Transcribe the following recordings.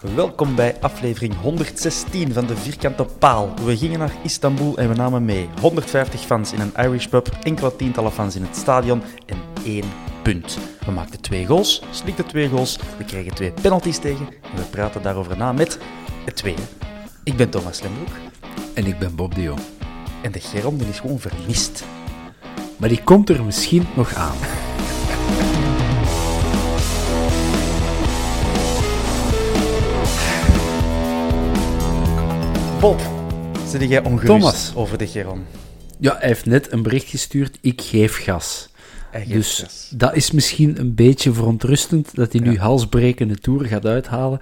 Welkom bij aflevering 116 van de Vierkante Paal. We gingen naar Istanbul en we namen mee 150 fans in een Irish pub, enkele tientallen fans in het stadion en één punt. We maakten twee goals, slikten twee goals, we kregen twee penalties tegen en we praten daarover na met het tweede. Ik ben Thomas Lembroek En ik ben Bob de Jong. en de Geron die is gewoon vermist. Maar die komt er misschien nog aan. Bob, zit jij ongerust Thomas. over de Geron? Ja, hij heeft net een bericht gestuurd. Ik geef gas. Geeft Dus gas. dat is misschien een beetje verontrustend dat hij nu halsbrekende toer gaat uithalen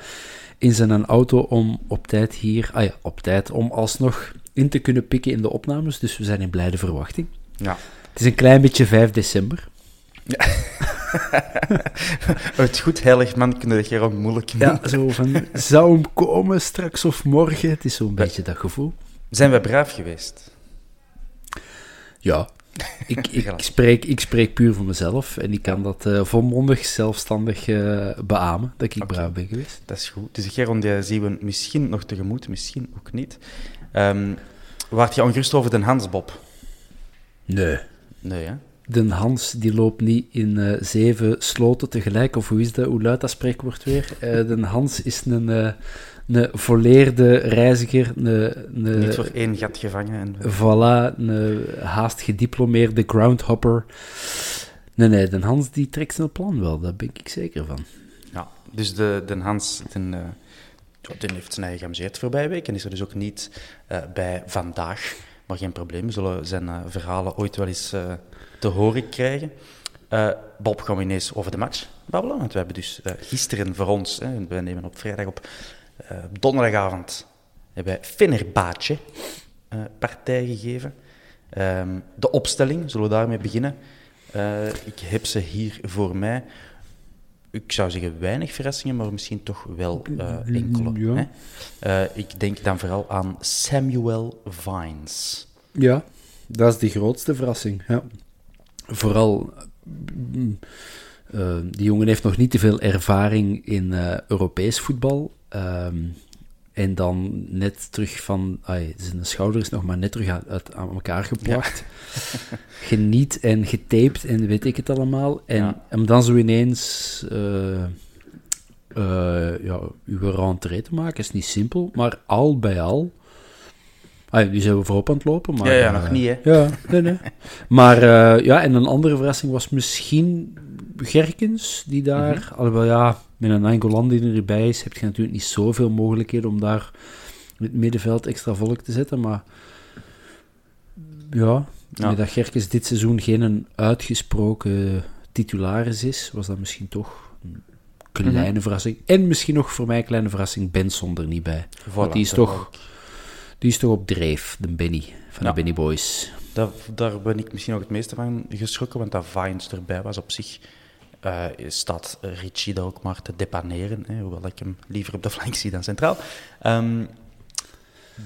in zijn auto om op tijd hier, ah ja, op tijd, om alsnog in te kunnen pikken in de opnames. Dus we zijn in blijde verwachting. Ja. Het is een klein beetje 5 december. Het goed heilig man kunnen de Geron moeilijk Ja, zo van, zou hem komen straks of morgen? Het is zo'n beetje dat gevoel. Zijn we braaf geweest? Ja, ik, ik, spreek, ik spreek puur voor mezelf en ik kan dat eh, volmondig, zelfstandig eh beamen, dat ik braaf ben geweest. Dat is goed. Dus Geron die zien we misschien nog tegemoet, misschien ook niet. Ehm waart je ongerust over de Hansbob? Nee. Nee, hè? De Hans die loopt niet in eh, zeven sloten tegelijk, of hoe is dat? Hoe luidt dat spreekwoord weer? Eh, de Hans is een, eh, een volleerde reiziger, een, een, Niet voor één gat gevangen. En... voilà, een haast gediplomeerde groundhopper. Nee, nee, de Hans die trekt zijn plan wel, daar ben ik zeker van. Ja, dus de, de Hans den, den heeft zijn eigen geamuseerd voorbije week en is er dus ook niet bij vandaag. Maar geen probleem, we zullen zijn verhalen ooit wel eens te horen krijgen. Eh, Bob, gaan we ineens over de match babbelen? Want we hebben dus eh, gisteren voor ons, hè, we nemen op vrijdag op, eh, donderdagavond, hebben wij Fenerbahce partij gegeven. Ehm, de opstelling, zullen we daarmee beginnen? Ik heb ze hier voor mij. Ik zou zeggen weinig verrassingen, maar misschien toch wel enkele. Ja. Hè? Ik denk dan vooral aan Samuel Vines. Ja, dat is de grootste verrassing. Ja. Vooral, eh, die jongen heeft nog niet te veel ervaring in eh, Europees voetbal. Ehm, en dan net terug van, ai, zijn schouder is nog maar net terug uit, uit- aan elkaar geplakt. Geniet en getaped en weet ik het allemaal. En Ja. hem dan zo ineens eh eh, ja, uw rentree te maken is niet simpel, maar al bij al. Ah, nu zijn we voorop aan het lopen. Maar, Ja, ja, eh, nog niet, hè? Ja, nee, nee. Maar eh, ja, en een andere verrassing was misschien Gerkens, die daar... Mhm. Alhoewel, ja, met een Angolan die erbij is, heb je natuurlijk niet zoveel mogelijkheden om daar in het middenveld extra volk te zetten, maar... Ja, dat Gerkens dit seizoen geen een uitgesproken titularis is, was dat misschien toch een kleine Mhm. verrassing. En misschien nog voor mij een kleine verrassing, Benson er niet bij. Want Voilà, die is toch... Die is toch op dreef, de Benny, van Ja. de Benny Boys. Daar, daar ben ik misschien ook het meeste van geschrokken, want dat Vines erbij was op zich. eh, staat Richie daar ook maar te depaneren, hè, hoewel ik hem liever op de flank zie dan centraal. Ehm,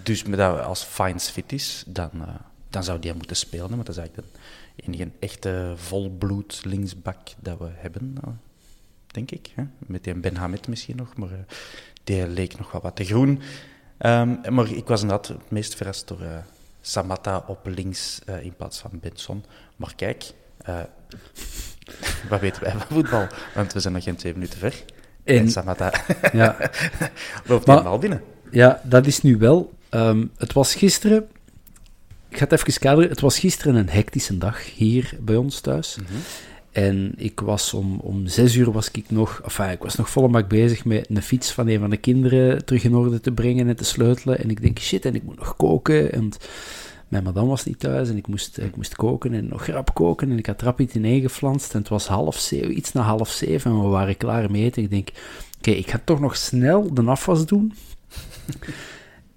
dus met dat als Fines fit is, dan, eh, dan zou die moeten spelen. Want dat is eigenlijk de enige echte volbloed linksbak dat we hebben, eh, denk ik. Hè? Met die Ben Hamid misschien nog, maar die leek nog wel wat te groen. Ehm, maar ik was inderdaad het meest verrast door eh Samatta op links eh, in plaats van Benson. Maar kijk, eh, wat weten wij van voetbal? Want we zijn nog geen twee minuten ver. En, En- Samatta Ja, loopt Maar- helemaal binnen. ja dat is nu wel. ehm, het was gisteren. Ik ga het even kaderen. Het was gisteren een hectische dag hier bij ons thuis. En ik was om, om zes uur was ik nog, enfin, ik was nog volle bak bezig met een fiets van een van de kinderen terug in orde te brengen en te sleutelen. En ik denk, shit, en ik moet nog koken. En mijn madame was niet thuis en ik moest, ik moest koken en nog rap koken. En ik had rap iets ingeflanst en het was half zeven, iets na half zeven en we waren klaar mee eten. Ik denk, oké, ik ga toch nog snel de afwas doen.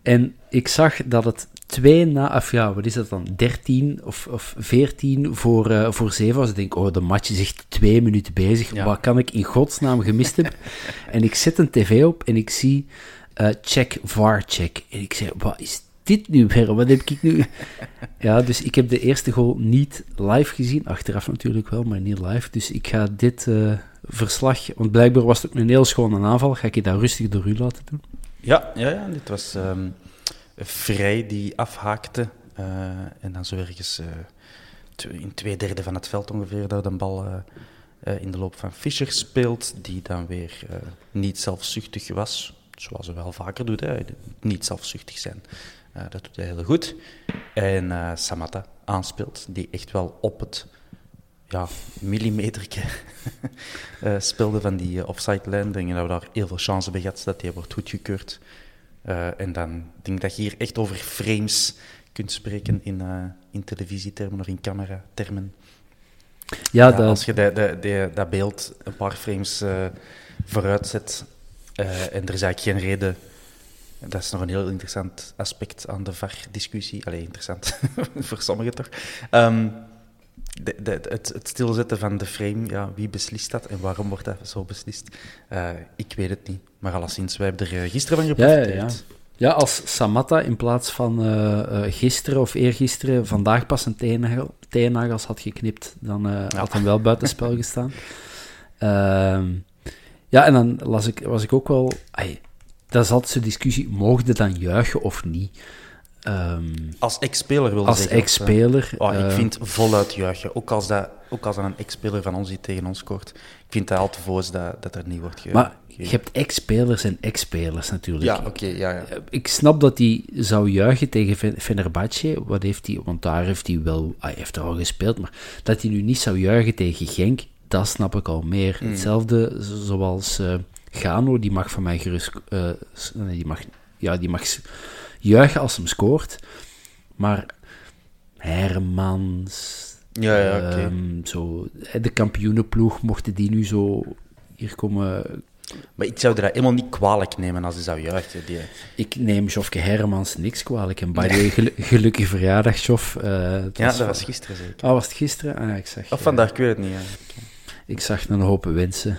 En ik zag dat het twee na, of ja, wat is dat dan, 13 of, of 14 voor, eh, voor 7 was. Ik denk, oh, de match is echt twee minuten bezig. Ja. Wat kan ik in godsnaam gemist hebben? en ik zet een tv op en ik zie eh, check, VAR check. En ik zeg, wat is dit nu weer? Wat heb ik nu? ja, dus ik heb de eerste goal niet live gezien. Achteraf natuurlijk wel, maar niet live. Dus ik ga dit eh, verslag, want blijkbaar was het ook een heel schone aanval. Ga ik je dat rustig door u laten doen? Ja, ja, ja dit was ehm, Vrij die afhaakte. eh, en dan zo ergens eh, in twee derde van het veld ongeveer daar de bal eh, in de loop van Fischer speelt. Die dan weer niet zelfzuchtig was. Zoals hij wel vaker doet. Hè. Niet zelfzuchtig zijn. Dat doet hij heel goed. En Samatta aanspeelt. Die echt wel op het ja, millimeterke speelde van die offside-lijn. Denk dat we daar heel veel chance hebben gehad dat die wordt goedgekeurd. Eh, en dan denk ik dat je hier echt over frames kunt spreken in, eh, in televisietermen of in cameratermen. Ja, dat, Als je de, de, de- dat beeld een paar frames eh, vooruit zet en er is eigenlijk geen reden... Dat is nog een heel interessant aspect aan de VAR-discussie. Allee, interessant voor sommigen toch. Ehm, de, de, het, het stilzetten van de frame, ja, wie beslist dat en waarom wordt dat zo beslist? Ik weet het niet. Maar alleszins, wij hebben er eh, gisteren van Ja, ja, geprofiteerd. ja. Ja, als Samatta in plaats van eh, eh, gisteren of eergisteren vandaag pas een teennagels had geknipt, dan had hem wel buitenspel gestaan. Ehm, ja, en dan las ik, was ik ook wel... ai, dat is altijd zo'n discussie, mocht je dan juichen of niet? Ehm, Als ex-speler wil als ex-speler... Oh, ik vind voluit juichen. Ook als, dat, ook als dat een ex-speler van ons die tegen ons scoort. Ik vind dat al te voos dat, dat er niet wordt ge... Maar ge- je hebt ex-spelers en ex-spelers natuurlijk. Ja, oké, ja, ja. Eh, Ik snap dat hij zou juichen tegen Fen- Fenerbahce. Wat heeft hij? Want daar heeft hij wel, hij heeft er al gespeeld, maar dat hij nu niet zou juichen tegen Genk, dat snap ik al meer. Hmm. Hetzelfde zo- zoals eh Gano, die mag van mij gerust, eh, nee, die mag, ja, die mag juichen als hem scoort, maar Hermans, Ja, ja, oké. ehm, zo, de kampioenenploeg, mochten die nu zo hier komen Maar ik zou er dat helemaal niet kwalijk nemen als hij zou juichen. Die... Ik neem Jofke Hermans niks kwalijk. En by the way, gelu- gelukkige verjaardag, Jof. Eh, Ja, dat van- was gisteren zeker. Ah, was het gisteren? Ah, ik zag, Of vandaag, ik weet het niet. Ja. ik zag een hoop wensen.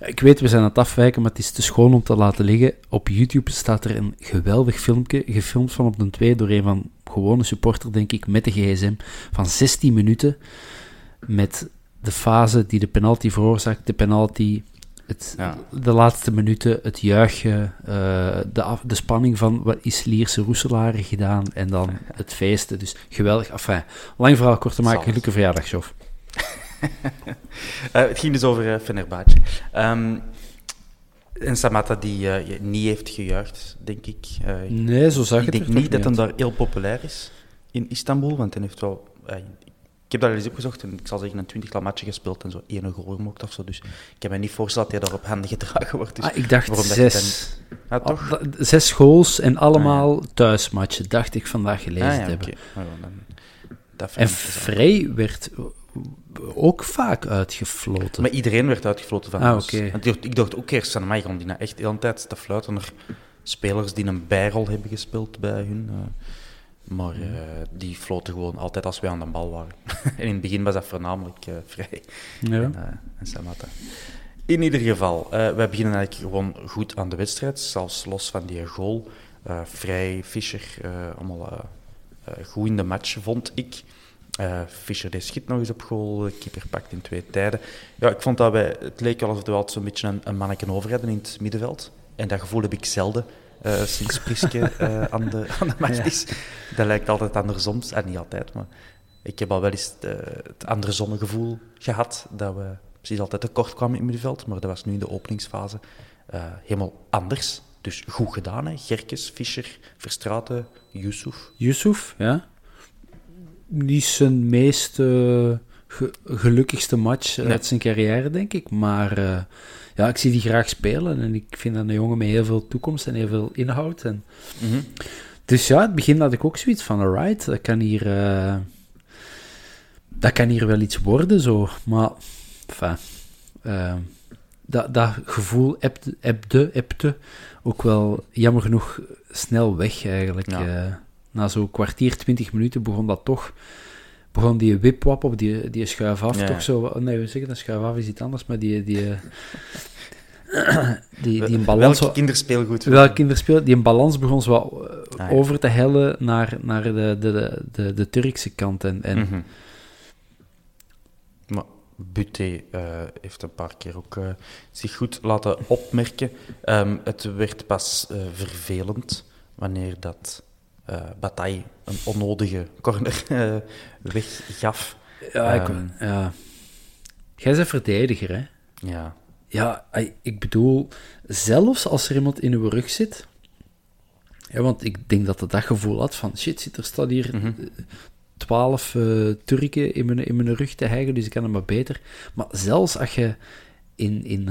Ik weet, we zijn aan het afwijken, maar het is te schoon om te laten liggen. Op YouTube staat er een geweldig filmpje, gefilmd van op de 2 door een van gewone supporter, denk ik, met de gsm, van 16 minuten. Met de fase die de penalty veroorzaakt, de penalty, het, Ja. de laatste minuten, het juichen, eh, de, af- de spanning van wat is Lierse Roeselare gedaan en dan het feesten. Dus geweldig. Enfin, lang verhaal kort te maken, gelukkige verjaardag, Jof. Eh, het ging dus over uh, Fenerbahce. En Samatta die eh, niet heeft gejuicht, denk ik. Nee, zo zag ik het denk niet dat hij daar heel populair is in Istanbul, want hij heeft wel... ik heb dat eens opgezocht en ik zal zeggen een twintigtal matchen gespeeld en zo één goal gemaakt of zo. Dus ik heb me niet voorgesteld dat hij daar op handen gedragen wordt. Dus Ah, ik dacht zes. dan- Ah, toch? Ah, Zes goals en allemaal thuismatchen, dacht ik vandaag gelezen Ah, te ja, hebben. ja, dan- dat En. Vrij werd ook vaak uitgefloten. Maar iedereen werd uitgefloten van Ah, ons. Ik, dacht ook eerst van, mij die nou echt de hele tijd te fluiten naar spelers die een bijrol hebben gespeeld bij hun. eh. Maar eh, die floten gewoon altijd als wij aan de bal waren. en in het begin was dat voornamelijk uh, Vrij Ja. en, uh, en Samatta. In ieder geval, wij beginnen eigenlijk gewoon goed aan de wedstrijd. Zelfs los van die goal. Vrij, Fischer, allemaal goed in de match, vond ik. Fischer deed schiet nog eens op goal. Keeper pakt in twee tijden. Ja, ik vond dat wij... Het leek alsof we altijd zo'n beetje een, een manneken over hadden in het middenveld. En dat gevoel heb ik zelden uh, sinds Priske uh, aan, de, aan de match is. Dat lijkt altijd andersom. En niet altijd, maar ik heb al wel eens uh, het andersomme gevoel gehad. Dat we precies altijd tekort kwamen in het middenveld. Maar dat was nu in de openingsfase helemaal anders. Dus goed gedaan, hè. Gerkes, Fischer, Verstraten, Yusuf. Yusuf, ja. Niet zijn meest ge gelukkigste match nee. uit zijn carrière, denk ik. Maar ja, ik zie die graag spelen en ik vind dat een jongen met heel veel toekomst en heel veel inhoud. En... Mm -hmm. Dus ja, het begin had ik ook zoiets van, alright, dat kan hier, uh, dat kan hier wel iets worden, zo. Maar, enfin, uh, dat, dat gevoel ebde, ebde, ebde ook wel, jammer genoeg, snel weg eigenlijk. Ja. Uh, na zo'n kwartier, twintig minuten begon dat toch begon die wipwap op die, die schuif af Ja. toch zo... Nee, we zeggen dat schuif af is iets anders, maar die... Die, die, die een balans... Welk kinderspeelgoed? Welk kinderspeel? Die een balans begon zo wat, uh, ja. over te hellen naar, naar de, de, de, de, Turkse kant. En, en Mhm. Maar Buté eh, heeft een paar keer ook eh, zich goed laten opmerken. Ehm, het werd pas eh, vervelend wanneer dat eh Bataille een onnodige corner eh, weggaf. ja, ik, Ehm. ja. Jij bent verdediger, hè? Ja, Ja, ik bedoel, zelfs als er iemand in uw rug zit... Ja, want ik denk dat het dat gevoel had van... Shit, zit er staat hier Mhm. twaalf eh, Turken in mijn, in mijn rug te hijgen, dus ik kan het maar beter. Maar zelfs als je in, in,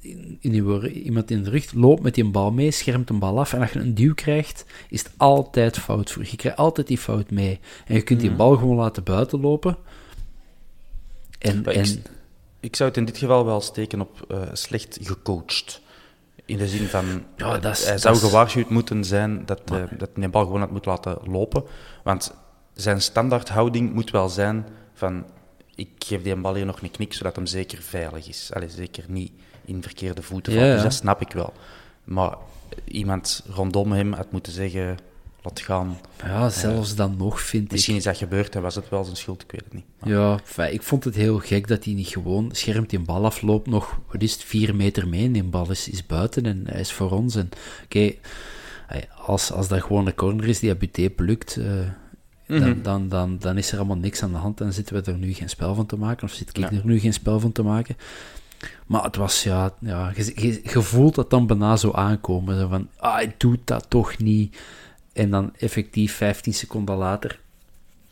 in, in uw iemand in de rug loopt met die bal mee, schermt een bal af, en als je een duw krijgt, is het altijd fout voor je. Je krijgt altijd die fout mee. En je kunt die Mhm. bal gewoon laten buiten lopen. En, en ik, ik zou het in dit geval wel steken op eh, slecht gecoacht. In de zin van, Ja, eh, dat is- hij dat zou is- gewaarschuwd moeten zijn dat, eh, dat hij de bal gewoon had moeten laten lopen. Want zijn standaardhouding moet wel zijn van, ik geef die bal hier nog een knik, zodat hem zeker veilig is. Allee, zeker niet in verkeerde voeten Ja, valt. ja. Dus dat snap ik wel. Maar iemand rondom hem had moeten zeggen, laat gaan. ja, zelfs dan nog vind ik... Misschien is dat gebeurd en was het wel zijn schuld, ik weet het niet. Maar- Ja, fijn, ik vond het heel gek dat hij niet gewoon schermt een bal afloopt, nog, wat is het, vier meter mee en die bal is, is buiten en hij is voor ons. En oké, als, als dat gewoon een corner is die Abuté plukt, eh, dan, Mhm. dan, dan, dan is er allemaal niks aan de hand en zitten we er nu geen spel van te maken, of zit ik Ja. er nu geen spel van te maken. Maar het was, ja, ja je, je, je voelt dat dan bijna zo aankomen, zo van, ah, hij doet dat toch niet. En dan effectief 15 seconden later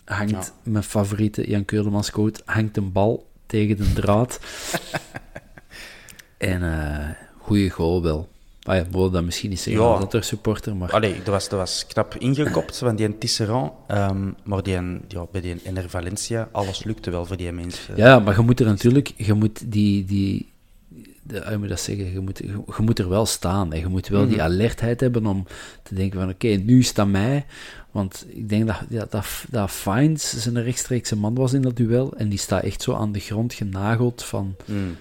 hangt Ja. mijn favoriete Jan Keulemans quote, hangt een bal tegen de draad. en eh goede goal wel. Ah ja, we dat misschien niet zeggen Ja. dat er supporter, maar... Allee, dat was, dat was knap ingekopt van die Tisserand. ehm, maar die, ja, bij die Ener Valencia, alles lukte wel voor die mensen. Ja, maar je moet er natuurlijk, je moet die, die de, hoe moet je dat zeggen, je moet, je, je moet er wel staan. En je moet wel die alertheid hebben om te denken van, oké, nu is aan mij. Want ik denk dat, ja, dat, dat Fines zijn rechtstreekse man was in dat duel. En die staat echt zo aan de grond genageld van, Mm.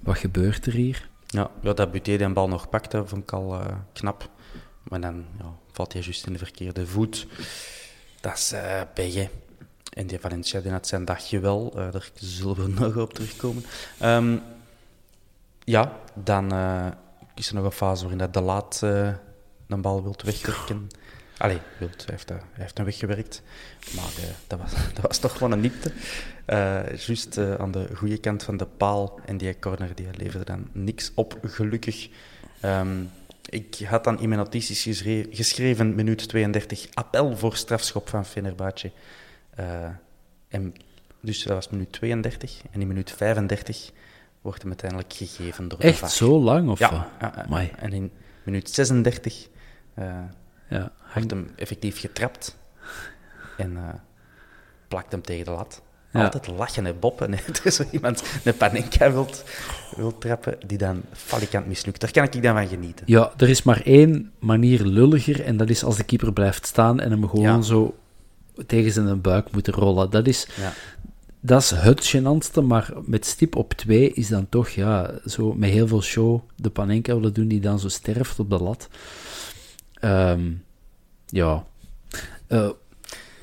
wat gebeurt er hier? Ja, ja, dat Buté die bal nog pakte, vond ik al eh, knap. Maar dan ja, valt hij juist in de verkeerde voet. Dat is eh pech, hè. En die Valencia die had zijn dagje wel. eh, daar zullen we nog op terugkomen. Ehm, ja, dan eh, is er nog een fase waarin dat de laat eh een bal wilt wegwerken. Allee, heeft, hij heeft hem weggewerkt. Maar eh, dat, was, dat was toch gewoon een niepte. Eh juist eh, aan de goede kant van de paal. En die corner die leverde dan niks op, gelukkig. Ehm, ik had dan in mijn notities geschre- geschreven, minuut 32, appel voor strafschop van Fenerbahce. Eh, en dus dat was minuut 32. En in minuut 35 wordt hem uiteindelijk gegeven door de Echt VAR. zo lang? Of Ja, en in minuut 36 eh Ja, wordt hem effectief getrapt en eh, plakt hem tegen de lat. Ja. Altijd lachen, hè, Bob. En er is zo iemand een panenka wilt, wilt trappen, die dan falikant mislukt. Daar kan ik dan van genieten. Ja, er is maar één manier lulliger en dat is als de keeper blijft staan en hem gewoon Ja. zo tegen zijn buik moet rollen. Dat is, Ja. dat is het gênantste, maar met stip op twee is dan toch, ja, zo met heel veel show de Panenka willen doen die dan zo sterft op de lat. Ehm, ja. Eh,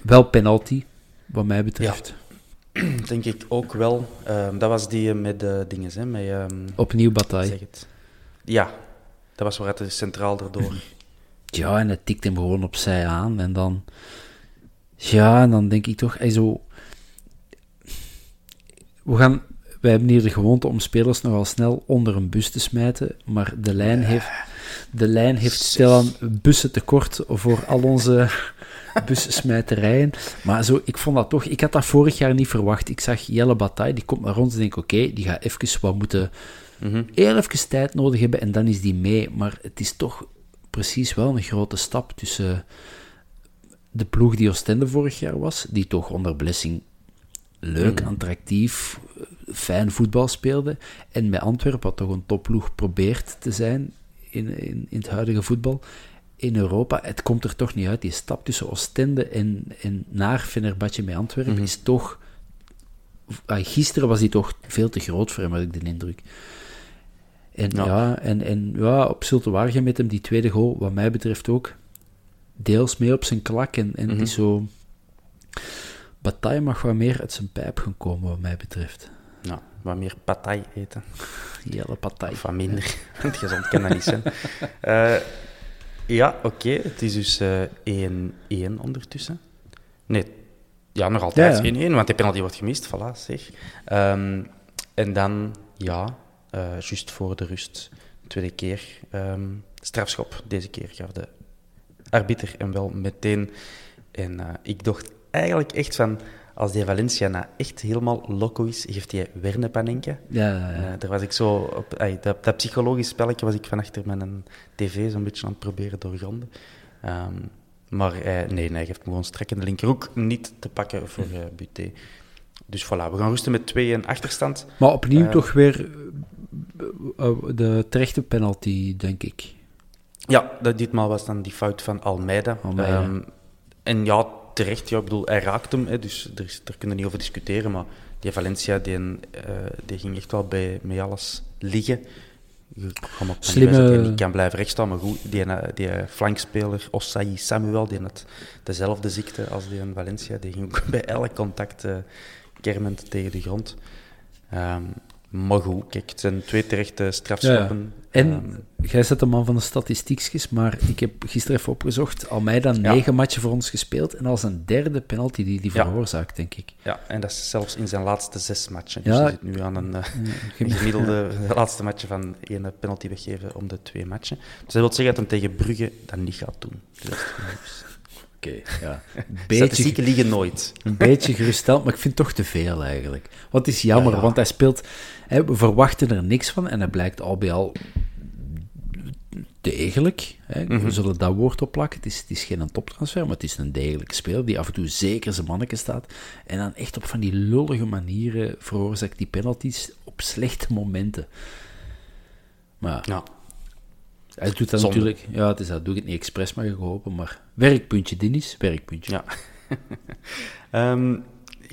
wel penalty, wat mij betreft. Denk ik ook wel. Ehm, dat was die met de dingen, hè, met... ehm, Opnieuw bataille. zeg het. Ja, dat was waaruit de centraal erdoor. Ja, en het tikt hem gewoon opzij aan. En dan... Ja, en dan denk ik toch... Hij zo... We gaan... Wij hebben hier de gewoonte om spelers nogal snel onder een bus te smijten, maar de lijn heeft, de lijn heeft stilaan bussen tekort voor al onze bussmijterijen. Maar zo, ik vond dat toch... Ik had dat vorig jaar niet verwacht. Ik zag Jelle Bataille, die komt naar ons en denk oké, die gaat even wat moeten... Heel even tijd nodig hebben en dan is die mee. Maar het is toch precies wel een grote stap tussen de ploeg die Oostende vorig jaar was, die toch onder Blessing leuk, attractief, eh, fijn voetbal speelde, en met Antwerpen, wat toch een topploeg probeert te zijn in, in, in het huidige voetbal, in Europa, het komt er toch niet uit. Die stap tussen Oostende en, en naar Fenerbahce met Antwerpen is toch... ah, Gisteren was die toch veel te groot voor hem, had ik de indruk. En ja, Ja. en, en ja, op Zulte Waregem met hem die tweede goal, wat mij betreft ook, deels mee op zijn klak. En, en het is zo... Bataille mag wat meer uit zijn pijp gaan komen, wat mij betreft. Wat meer patai eten. Jelle Bataille. Of wat minder. Want gezond kan dat niet zijn. Eh, ja, oké. Het is dus eh 1-1 ondertussen. Nee, ja, nog altijd Ja, 1-1, ja. want de penalty wordt gemist. Voilà, zeg. Ehm, en dan, ja, eh juist voor de rust, tweede keer, ehm, strafschop. Deze keer gaf de arbiter hem wel meteen. En eh, ik dacht eigenlijk echt van, als die Valencia nou echt helemaal loco is, geeft hij Werne Panenka. Ja, ja, ja. Eh, daar was ik zo op, ai, dat, dat psychologisch spelletje was ik van achter mijn tv zo'n beetje aan het proberen doorgronden. Ehm, maar eh, nee, nee, hij geeft me gewoon strekkende linkerhoek niet te pakken voor eh Buté. Dus voilà, we gaan rusten met 2-1 achterstand. Maar opnieuw toch weer de terechte penalty, denk ik. Ja, dat, ditmaal was dan die fout van Almeida. Almeida. Ehm, en ja, terecht, ja, ik bedoel, hij raakt hem, hè, dus er is, daar kunnen we niet over discussiëren. Maar die Valencia, die, eh, die ging echt wel bij, met alles liggen. Je kan ook Slimme- niet kan blijven rechtstaan, maar goed, die, eh, die flankspeler, Osayi Samuel, die had dezelfde ziekte als die in Valencia. Die ging ook bij elk contact eh, kermend tegen de grond. Ehm, maar goed, kijk, het zijn twee terechte strafschoppen. En jij zet de man van de statistiekjes, maar ik heb gisteren even opgezocht. Almeida negen matchen voor ons gespeeld en als een derde penalty die die veroorzaakt, denk ik. Ja, en dat is zelfs in zijn laatste zes matchen. Dus hij zit nu aan een, eh, een gemiddelde de laatste matchen van één penalty weggeven om de twee matchen. Dus dat wil zeggen dat hij tegen Brugge dat niet gaat doen. Dus. Oké, ja. Beetje, liegen nooit. een beetje geruststeld, maar ik vind het toch te veel eigenlijk. Het is jammer, Ja, ja. want hij speelt... Hè, we verwachten er niks van en hij blijkt al bij al degelijk. Hè. Mhm. We zullen dat woord opplakken. Het is, het is geen toptransfer, maar het is een degelijke speler die af en toe zeker zijn manneke staat. En dan echt op van die lullige manieren veroorzaakt die penalties op slechte momenten. Maar Ja. hij doet dat Zonde. natuurlijk... Ja, het is, dat doe ik het niet expres, maar geholpen. Maar werkpuntje, Dennis, werkpuntje. Ja. Ehm,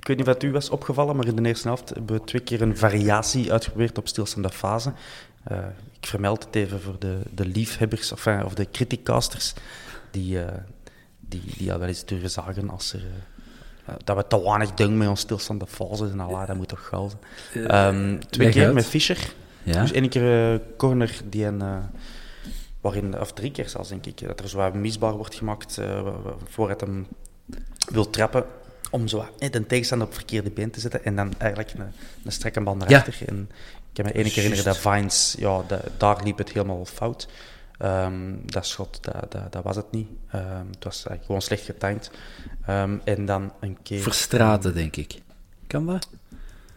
ik weet niet wat u was opgevallen, maar in de eerste helft hebben we twee keer een variatie uitgeprobeerd op stilstaande fase. Eh, ik vermeld het even voor de, de liefhebbers of, of de criticasters die, eh, die, die al wel eens durven zagen als er, eh, dat we te weinig doen met ons stilstaande fases en Allah, dat moet toch gauw zijn. Ehm, twee keer uit. met Fischer. Ja. Dus één keer corner die een, waarin, of drie keer zelfs denk ik, dat er zo wat misbaar wordt gemaakt wa- voordat hem wil trappen om zo eh, de tegenstander op het verkeerde been te zetten en dan eigenlijk een, een strakke bal naar Ja. En ik kan me één keer herinneren dat Vines, ja, da- daar liep het helemaal fout. Ehm, dat schot, dat, dat, dat was het niet. Ehm, het was eh, gewoon slecht getimed. Ehm, en dan een keer... Verstraten, denk ik. Kan dat?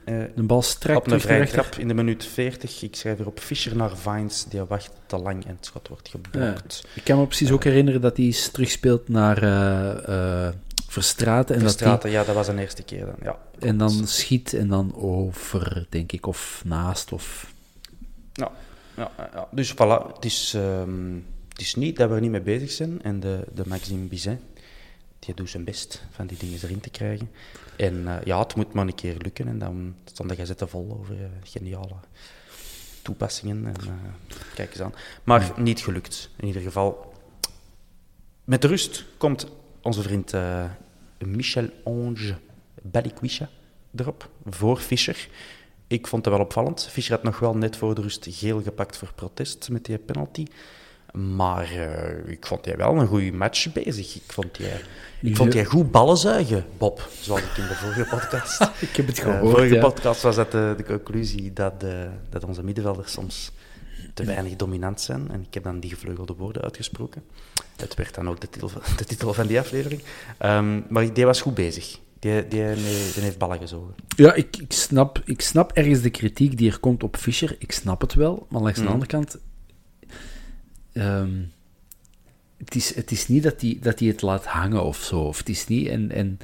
eh, Een bal strak op een vrije trap in de minuut 40. Ik schrijf hier op Fischer naar Vines. Die wacht te lang en het schot wordt geblokt. Ik kan me precies ook herinneren dat hij terugspeelt naar eh, eh, Verstraten. En, Verstraten, dat ja, dat was de eerste keer dan. Ja, en dan schiet en dan over, denk ik, of naast. Of... Ja, ja, ja. dus voilà, het is, ehm, het is niet dat we er niet mee bezig zijn. En de, de Maxime Bizet, die doet zijn best van die dingen erin te krijgen. En eh, ja, het moet maar een keer lukken. En dan staan de gazetten vol over uh, geniale toepassingen. En, uh, kijk eens aan. Maar niet gelukt, in ieder geval. Met de rust komt onze vriend Michel Ange Balikwisha erop, voor Fischer. Ik vond het wel opvallend. Fischer had nog wel net voor de rust geel gepakt voor protest met die penalty. Maar uh, ik vond hij wel een goede match bezig. Ik vond hij, ik vond hij goed ballen zuigen, Bob, zoals ik in de vorige podcast. ik heb het Uh, gehoord. de vorige ja. podcast was dat de, de conclusie dat, de, dat onze middenvelders soms te weinig dominant zijn. En ik heb dan die gevleugelde woorden uitgesproken. Het werd dan ook de titel, van- de titel van die aflevering. Ehm, maar die was goed bezig. Die, die, die, die heeft ballen gezogen. Ja, ik, ik, snap, ik snap ergens de kritiek die er komt op Fischer. Ik snap het wel, maar langs de Mhm. andere kant... ehm, het, is, het is niet dat hij dat hij het laat hangen of zo. Of het is niet... En, en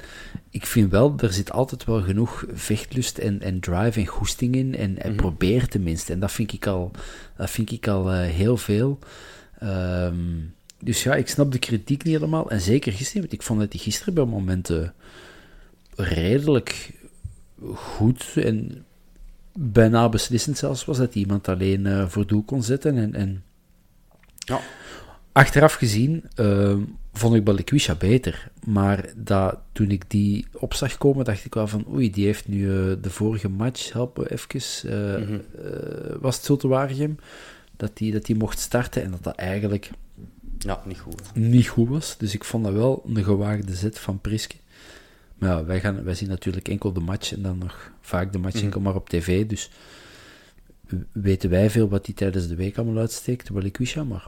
ik vind wel, er zit altijd wel genoeg vechtlust en, en drive en goesting in. En, en probeer tenminste. En dat vind ik al, dat vind ik al eh, heel veel. Ehm, dus ja, ik snap de kritiek niet helemaal. En zeker gisteren, want ik vond dat hij gisteren bij momenten redelijk goed en bijna beslissend zelfs was dat iemand alleen eh, voor doel kon zetten. En, en Ja. Achteraf gezien eh, vond ik Balikwisha beter. Maar dat, toen ik die op zag komen, dacht ik wel van oei, die heeft nu eh, de vorige match, helpen even, eh, was het Zulte Waregem, dat die, dat die mocht starten en dat dat eigenlijk Ja, niet goed. niet goed was. Dus ik vond dat wel een gewaagde zet van Priske. Maar ja, wij, gaan, wij zien natuurlijk enkel de match en dan nog vaak de match Mhm. enkel maar op tv. Dus weten wij veel wat hij tijdens de week allemaal uitsteekt, Balikwisha, maar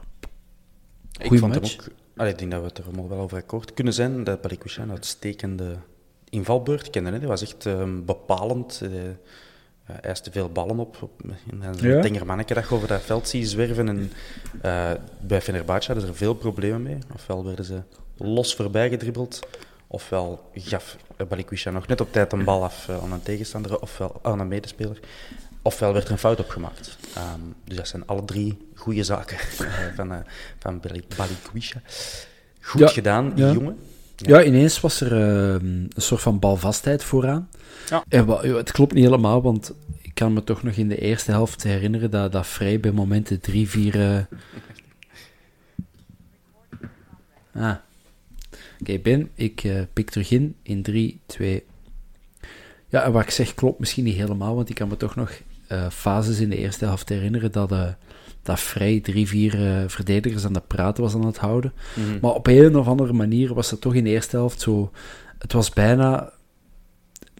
Ik vond match. hem ook... Allee, ik denk dat we het er allemaal wel over akkoord kunnen zijn. Dat Balikwisha een uitstekende invalbeurt kende. Hè. Die was echt ehm, bepalend. Eh, hij eiste veel ballen op. op en zo'n Ja. tenger manneke dat over dat veld ziet zwerven. En, eh, bij Fenerbahce hadden ze er veel problemen mee. Ofwel werden ze los voorbij gedribbeld. Ofwel gaf Balikwisha nog net op tijd een bal af aan een tegenstander. Ofwel aan een medespeler. Ofwel werd er een fout opgemaakt. Ehm, dus dat zijn alle drie goede zaken eh, van, eh van Balikwisha. Goed Ja, gedaan, die ja. jongen. Ja, ineens was er eh, een soort van balvastheid vooraan. Ja. En het klopt niet helemaal, want ik kan me toch nog in de eerste helft herinneren dat, dat Vrij bij momenten drie, vier... eh, Ah. Oké, Ben, ik pik terug in in 3, 2... Ja, en wat ik zeg klopt misschien niet helemaal, want ik kan me toch nog eh, fases in de eerste helft herinneren dat, eh dat Vrij drie, vier eh, verdedigers aan het praten was aan het houden. Mhm. Maar op een of andere manier was het toch in de eerste helft zo... Het was bijna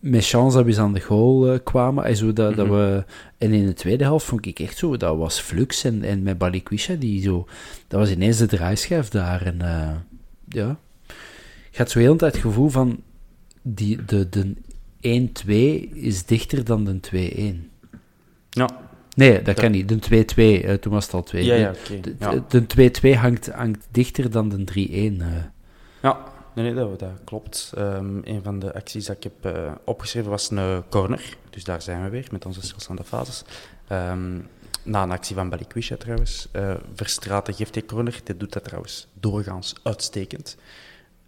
met chance dat we eens aan de goal kwamen. En, zo dat, dat Mhm. we, en in de tweede helft vond ik echt zo... Dat was Flux en, en met Balikwisha, die zo... Dat was ineens de draaischijf daar. En ja... Je had zo heel het gevoel van... Die, de, de 1-2 is dichter dan de 2-1. Ja, Nee, dat kan niet. De 2-2, eh, toen was het al 2. ja, ja, oké. De, Ja. de 2-2 hangt, hangt dichter dan de 3-1. eh. Ja, nee, nee dat, dat klopt. Ehm, een van de acties dat ik heb eh, opgeschreven was een corner. Dus daar zijn we weer met onze stilstaande fases. Ehm, na een actie van Balikwisha trouwens. Verstraten geeft die corner. Dit doet dat trouwens doorgaans uitstekend.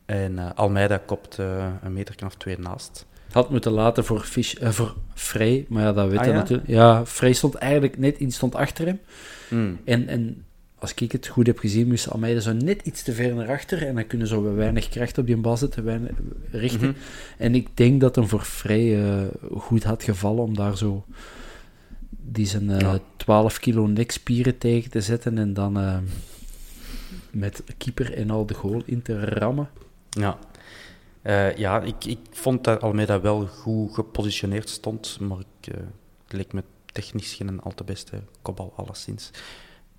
En Almeida kopt een meter of twee naast. Had moeten laten voor, Fish, eh, voor Frey, maar ja, dat weet Ah, ja? natuurlijk. Ja, Frey stond eigenlijk net iets stond achter hem. Hmm. En, en als ik het goed heb gezien, moest Almeida zo net iets te ver naar achter. En dan kunnen zo weinig kracht op die bal zetten, weinig richten. Mhm. En ik denk dat hem voor Frey eh, goed had gevallen om daar zo die zijn eh, Ja. 12 kilo nekspieren tegen te zetten. En dan eh, met keeper en al de goal in te rammen. Ja, Eh, ja ik, ik vond dat Almeida wel goed gepositioneerd stond, maar ik, eh, het leek me technisch geen al te beste kopbal, alleszins.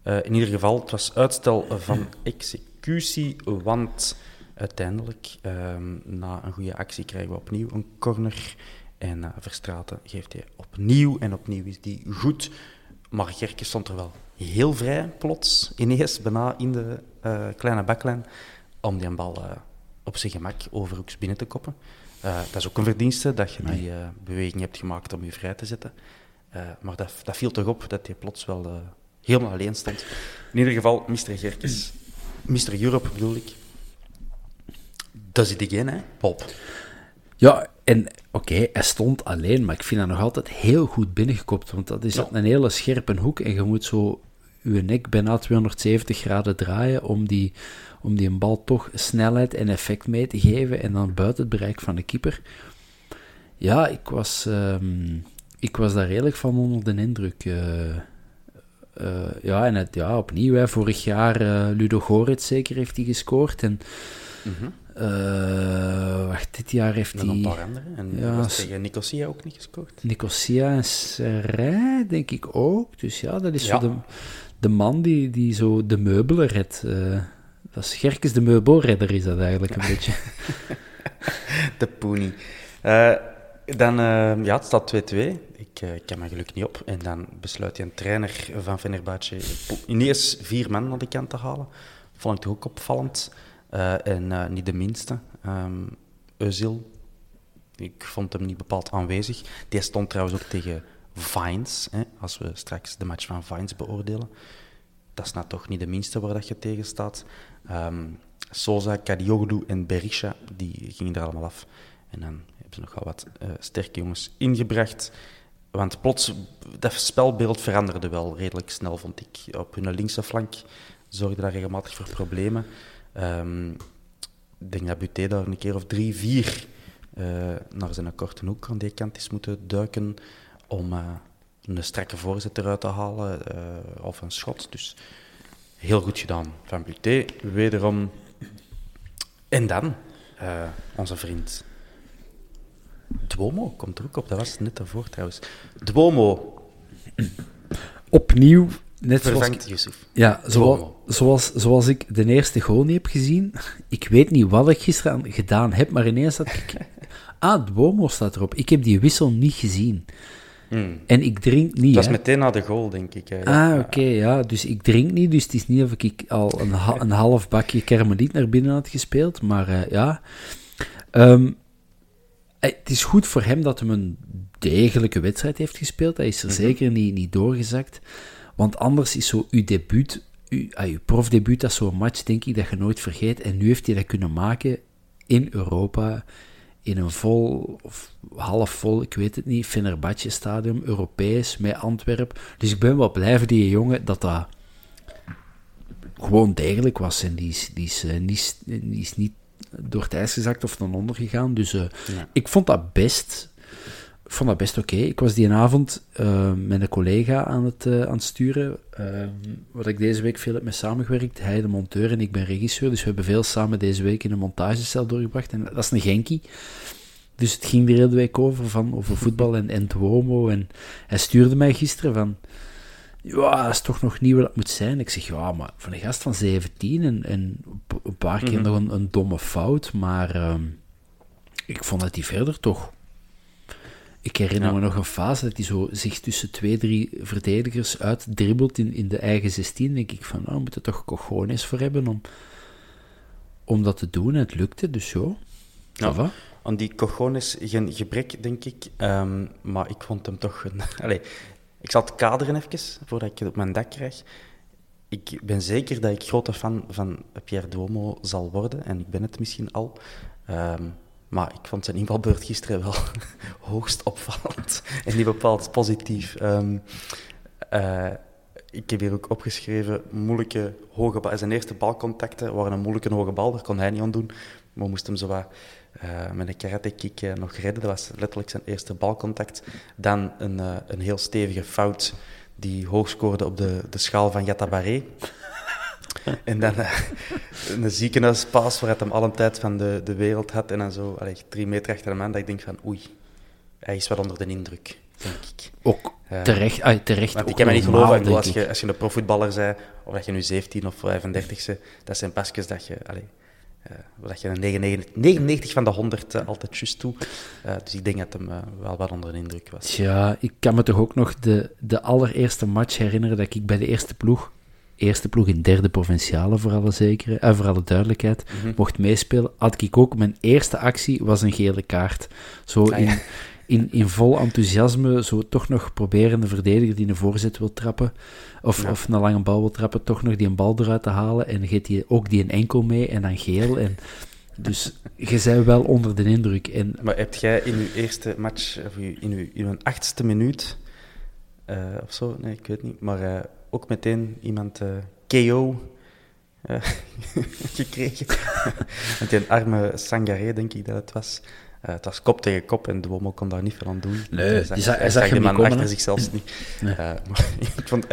Eh, in ieder geval, het was uitstel van executie, want uiteindelijk, ehm, na een goede actie, krijgen we opnieuw een corner. En Verstraten geeft hij opnieuw, en opnieuw is die goed. Maar Gerke stond er wel heel vrij, plots, ineens, bijna in de kleine baklijn, om die bal op zijn gemak overhoeks binnen te koppen. Uh, dat is ook een verdienste, dat je die uh, beweging hebt gemaakt om je vrij te zetten. Uh, maar dat, dat, viel toch op dat hij plots wel helemaal alleen stond. In ieder geval, Mr. Gerkes. Mr. Europe bedoel ik. Dat is het again, hè, Pop. Ja, en oké, hij stond alleen, maar ik vind dat nog altijd heel goed binnengekopt. Want dat is ja. een hele scherpe hoek en je moet zo je nek bijna 270 graden draaien om die, om die een bal toch snelheid en effect mee te geven en dan buiten het bereik van de keeper. Ja, ik was, um, ik was daar redelijk van onder de indruk. Uh, uh, ja, en het, ja, opnieuw, hè, vorig jaar uh, Ludo Goretz zeker heeft hij gescoord. En mm -hmm. wacht, dit jaar heeft hij... een paar andere. En ja, was tegen Nicosia ook niet gescoord? Nicosia en Serij, denk ik ook. Dus ja, dat is ja. zo de, de man die, die zo de meubelen redt. Uh, dat is de meubelredder, is dat eigenlijk een beetje. de poenie. Uh, dan, uh, ja, het staat 2-2. Ik, ik kan mijn geluk niet op. En dan besluit je een trainer van Fenerbahce ineens vier man naar de kant te halen. Vond ik toch ook opvallend. en niet de minste. Um, Özil, ik vond hem niet bepaald aanwezig. Die stond trouwens ook tegen Vines, hè, als we straks de match van Vines beoordelen. Dat is nou toch niet de minste waar dat je tegen staat. Um, Sosa, Kadioglu en Berisha, die gingen er allemaal af. En dan hebben ze nogal wat uh, sterke jongens ingebracht. Want plots, dat spelbeeld veranderde wel redelijk snel, vond ik. Op hun linkse flank zorgde dat regelmatig voor problemen. Um, ik denk dat Buté daar een keer of drie, vier uh, naar zijn korte hoek aan die kant is moeten duiken om uh, een strakke voorzet eruit te halen uh, of een schot. Dus heel goed gedaan van Buté. Wederom. En dan uh, onze vriend Dwomo komt er ook op. Dat was net daarvoor trouwens. Dwomo. Opnieuw. Net Vervangt zoals, Yusuf. Ja, zoals, zoals, zoals ik de eerste goal niet heb gezien. Ik weet niet wat ik gisteren gedaan heb, maar ineens had ik... Ah, Dwomo staat erop. Ik heb die wissel niet gezien. Hmm. En ik drink niet. Dat is meteen na de goal, denk ik. Hè. Ah, oké, okay, ja. Dus ik drink niet, dus het is niet of ik al een, ha een half bakje kermeliet naar binnen had gespeeld, maar uh, ja. Um, het is goed voor hem dat hij een degelijke wedstrijd heeft gespeeld. Hij is er mm -hmm. zeker niet, niet doorgezakt. Want anders is zo uw debuut, uw, uh, uw profdebuut, dat zo'n match, denk ik, dat je nooit vergeet. En nu heeft hij dat kunnen maken in Europa in een vol of half vol, ik weet het niet, Fenerbahce stadium, Europees, met Antwerpen. Dus ik ben wel blij voor die jongen dat dat gewoon degelijk was. En die is, die is, uh, niet, die is niet door het ijs gezakt of dan onder gegaan. Dus uh, ja. ik vond dat best. Ik vond dat best oké. Okay. Ik was die avond uh, met een collega aan het, aan het sturen, wat ik deze week veel heb mee samengewerkt. Hij de monteur en ik ben regisseur, dus we hebben veel samen deze week in een montagecel doorgebracht. En dat is een Genki. Dus het ging de hele week over, van, over voetbal en, en Duomo. En hij stuurde mij gisteren van... Ja, dat is toch nog niet wat het moet zijn. Ik zeg, ja, maar van een gast van 17 en, en een paar keer mm -hmm. nog een, een, domme fout. Maar um, ik vond dat hij verder toch... Ik herinner ja. me nog een fase dat hij zo zich tussen twee, drie verdedigers uitdribbelt in, in de eigen 16. denk ik van, nou, we moeten toch eens voor hebben om, om dat te doen. En het lukte, dus zo. Ja. ja aan die cojones geen gebrek, denk ik. Um, maar ik vond hem toch... Een... Allee, ik zal het kaderen even, voordat ik het op mijn dak krijg. Ik ben zeker dat ik grote fan van Pierre Duomo zal worden. En ik ben het misschien al. Um, maar ik vond zijn invalbeurt gisteren wel hoogst opvallend. En niet bepaald positief. Um, uh, ik heb hier ook opgeschreven, moeilijke hoge bal. Zijn eerste balcontacten waren een moeilijke hoge bal, daar kon hij niet aan doen. Maar we moesten hem zo wat uh, met een karate kick uh, nog redden. Dat was letterlijk zijn eerste balcontact. Dan een, een heel stevige fout die hoog scoorde op de, de schaal van Yatabaré. en dan een ziekenhuispaas waar hij hem al een tijd van de, de wereld had. En dan zo allee, drie meter achter hem aan, dat ik denk van oei, hij is wel onder de indruk, denk ik. Ook terecht. Uh, terecht want ik kan me niet geloven, bedoel, als, je, als je een profvoetballer bent, of dat je nu 17 of 35 bent, dat zijn pasjes dat je... Allee, uh, dat je een 99, 99 van de 100 uh, altijd juist toe. Uh, dus ik denk dat hem wel wat onder de indruk was. Ja, ik kan me toch ook nog de, de allereerste match herinneren dat ik bij de eerste ploeg eerste ploeg in derde provinciale, voor alle, zekere, eh, voor alle duidelijkheid, Mhm. mocht meespelen, had ik ook, mijn eerste actie was een gele kaart. Zo Ah, in, ja. in, in vol enthousiasme, zo toch nog proberen de verdediger die een voorzet wil trappen, of, Ja. of een lange bal wil trappen, toch nog die een bal eruit te halen, en dan geeft hij ook die een enkel mee, en dan geel, en... Dus je bent wel onder de indruk. En Maar heb jij in uw eerste match, of in uw, in uw achtste minuut, eh, of zo, nee, ik weet niet, maar eh, ook meteen iemand eh, KO eh, gekregen? Met die arme Sangaré, denk ik dat het was. Eh, het was kop tegen kop en de Womo kon daar niet veel aan doen. Nee, hij zag, hij zag de man komen, achter hè? zich zelfs niet. Nee. Maar ik vond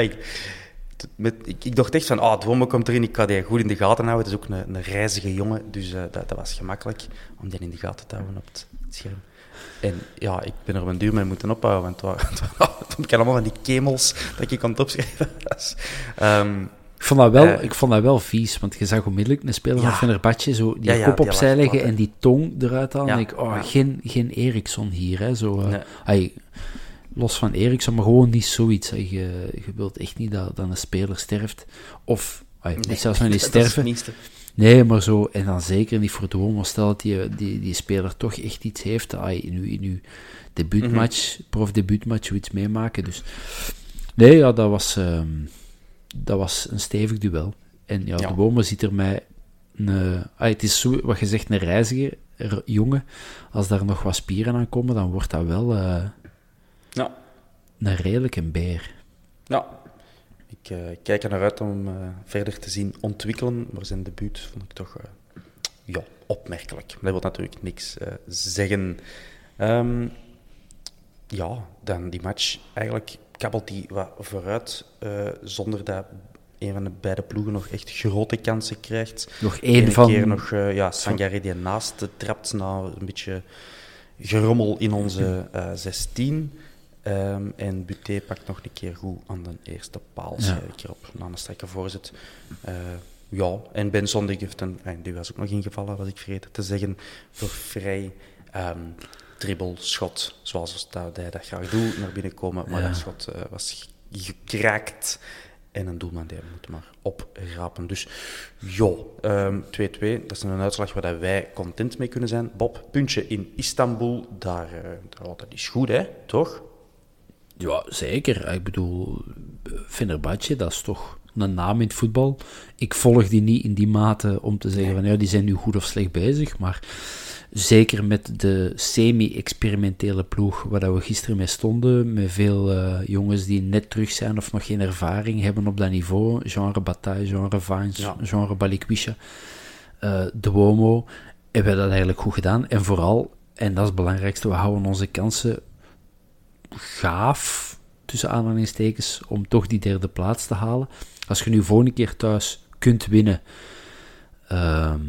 t- Met, ik, ik dacht echt van, ah, de Womo komt erin, ik ga die goed in de gaten houden. Het is ook een, een reizige jongen, dus eh, dat, dat was gemakkelijk om die in de gaten te houden op het scherm. En ja, ik ben er op een duur mee moeten ophouden, want het waren, het allemaal van die kemels dat ik aan het opschrijven was. Ehm, Ik vond, dat wel, Eh, ik vond dat wel vies, want je zag onmiddellijk een speler Ja. van Fenerbahce zo die Ja, ja, kop opzij leggen en die tong eruit halen. En ik, oh, geen, geen Eriksson hier, hè. Zo, Nee. ai, los van Eriksson, maar gewoon niet zoiets. hè. Je, je wilt echt niet dat, dat een speler sterft. Of, niet zelfs nog niet sterven. Nee, maar zo, en dan zeker niet voor Duomo, stel dat die, die, die speler toch echt iets heeft, ai, in uw, in uw debuutmatch, prof-debuutmatch, zoiets meemaken. Dus nee, ja, dat was, ehm, dat was een stevig duel. En ja, Ja. Duomo ziet er mij, een, ai, het is zo, wat je zegt, een reiziger, er- jongen, als daar nog wat spieren aan komen, dan wordt dat wel eh, Ja, een redelijke beer. ja. Ik eh, kijk er naar uit om hem eh, verder te zien ontwikkelen, maar zijn debuut vond ik toch eh, ja, opmerkelijk. Dat wil natuurlijk niks zeggen. Ehm, ja, dan die match. Eigenlijk kabbelt die wat vooruit, zonder dat een van de beide ploegen nog echt grote kansen krijgt. Nog één van... keer nog ja, Sangare die naast trapt na een beetje gerommel in onze eh 16. Ehm, en Buté pakt nog een keer goed aan de eerste paal. Ja. Ja. Een keer op na een strakke voorzet. Eh, ja, en Ben Zondig heeft een... die was ook nog ingevallen, was ik vergeten te zeggen. Voor vrij ehm dribbel, schot, zoals dat hij dat graag doet, naar binnen komen. Maar Ja. dat schot eh, was gekraakt. En een doelman die moet maar oprapen. Dus jo, ehm, 2-2. Dat is een uitslag waar wij content mee kunnen zijn. Bob, puntje in Istanbul. Daar, eh daar, dat is goed, hè? Toch? Ja, zeker. Ik bedoel, Fenerbahce, dat is toch een naam in het voetbal. Ik volg die niet in die mate om te zeggen van ja, die zijn nu goed of slecht bezig, maar zeker met de semi-experimentele ploeg waar dat we gisteren mee stonden, met veel eh, jongens die net terug zijn of nog geen ervaring hebben op dat niveau, genre Bataille, genre Vines, Ja. genre Balikwisha, de Womo, hebben we dat eigenlijk goed gedaan. En vooral, en dat is het belangrijkste, we houden onze kansen gaaf, tussen aanhalingstekens, om toch die derde plaats te halen. Als je nu volgende keer thuis kunt winnen ehm,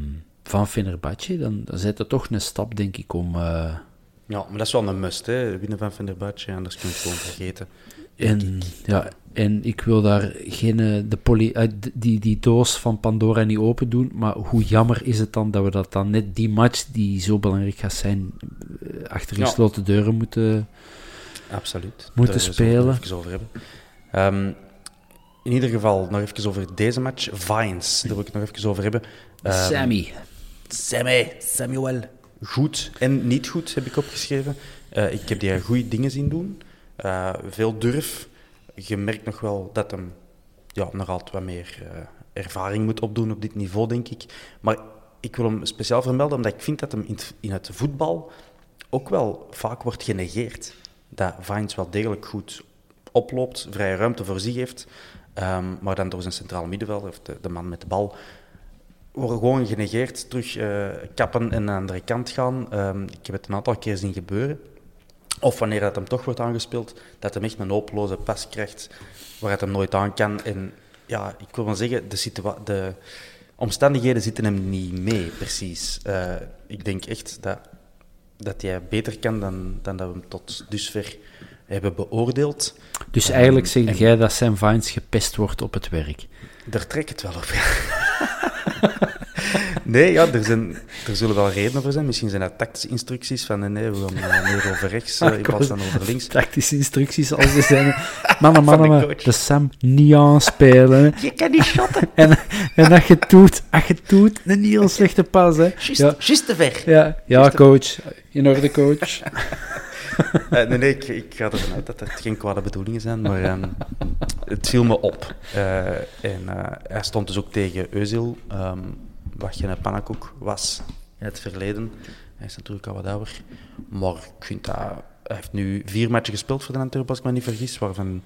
van Fenerbahce, dan, dan zet het toch een stap, denk ik, om... eh, Ja, maar dat is wel een must, hè? Winnen van Fenerbahce, anders kun je het gewoon vergeten. en, ja, en ik wil daar geen... eh, de poly, eh, die, die doos van Pandora niet open doen, maar hoe jammer is het dan dat we dat dan net die match, die zo belangrijk gaat zijn, achter Ja. gesloten deuren moeten... Absoluut. Moeten Daar spelen. even over hebben. Ehm, in ieder geval, nog even over deze match. Vines, daar wil ik het nog even over hebben. Ehm, Sammy. Sammy, Samuel. Goed en niet goed heb ik opgeschreven. Eh, ik heb die goede dingen zien doen. Eh, veel durf. Je merkt nog wel dat hem ja, nog altijd wat meer eh, ervaring moet opdoen op dit niveau, denk ik. Maar ik wil hem speciaal vermelden, omdat ik vind dat hem in het, in het voetbal ook wel vaak wordt genegeerd. Dat Vines wel degelijk goed oploopt, vrije ruimte voor zich heeft, ehm, maar dan door zijn centraal middenvelder, of de, de man met de bal, worden gewoon genegeerd, terug eh, kappen en aan de andere kant gaan. Ehm, ik heb het een aantal keer zien gebeuren. Of wanneer dat hem toch wordt aangespeeld, dat hij echt een hopeloze pas krijgt waar het hem nooit aan kan. En ja, ik wil maar zeggen, de, de omstandigheden zitten hem niet mee, precies. Eh, ik denk echt dat, dat hij beter kan dan, dan dat we hem tot dusver hebben beoordeeld. Dus Ehm, eigenlijk zeg en- jij dat Sam Vines gepest wordt op het werk. Daar trek het wel op. Nee, ja, er, zijn, er zullen wel redenen voor zijn. Misschien zijn dat tactische instructies van nee, nee we gaan eh, meer over rechts uh, in plaats van over links. Tactische instructies als ze zijn. Mannen, de mannen, coach. de Sam niet aanspelen. Je kan niet shotten. En, en dat je doet, als je doet, een heel slechte pas, hè. Juist, Ja, te ver. ja, ja coach. In orde, coach. Eh, nee, nee, ik, ik ga ervan uit dat het geen kwade bedoelingen zijn, maar ehm, het viel me op. Eh, en eh, hij stond dus ook tegen Özil, ehm, wat geen pannenkoek was in het verleden. Hij is natuurlijk al wat ouder. Maar. Hij heeft nu vier matchen gespeeld voor de Antwerpen, als ik me niet vergis, waarvan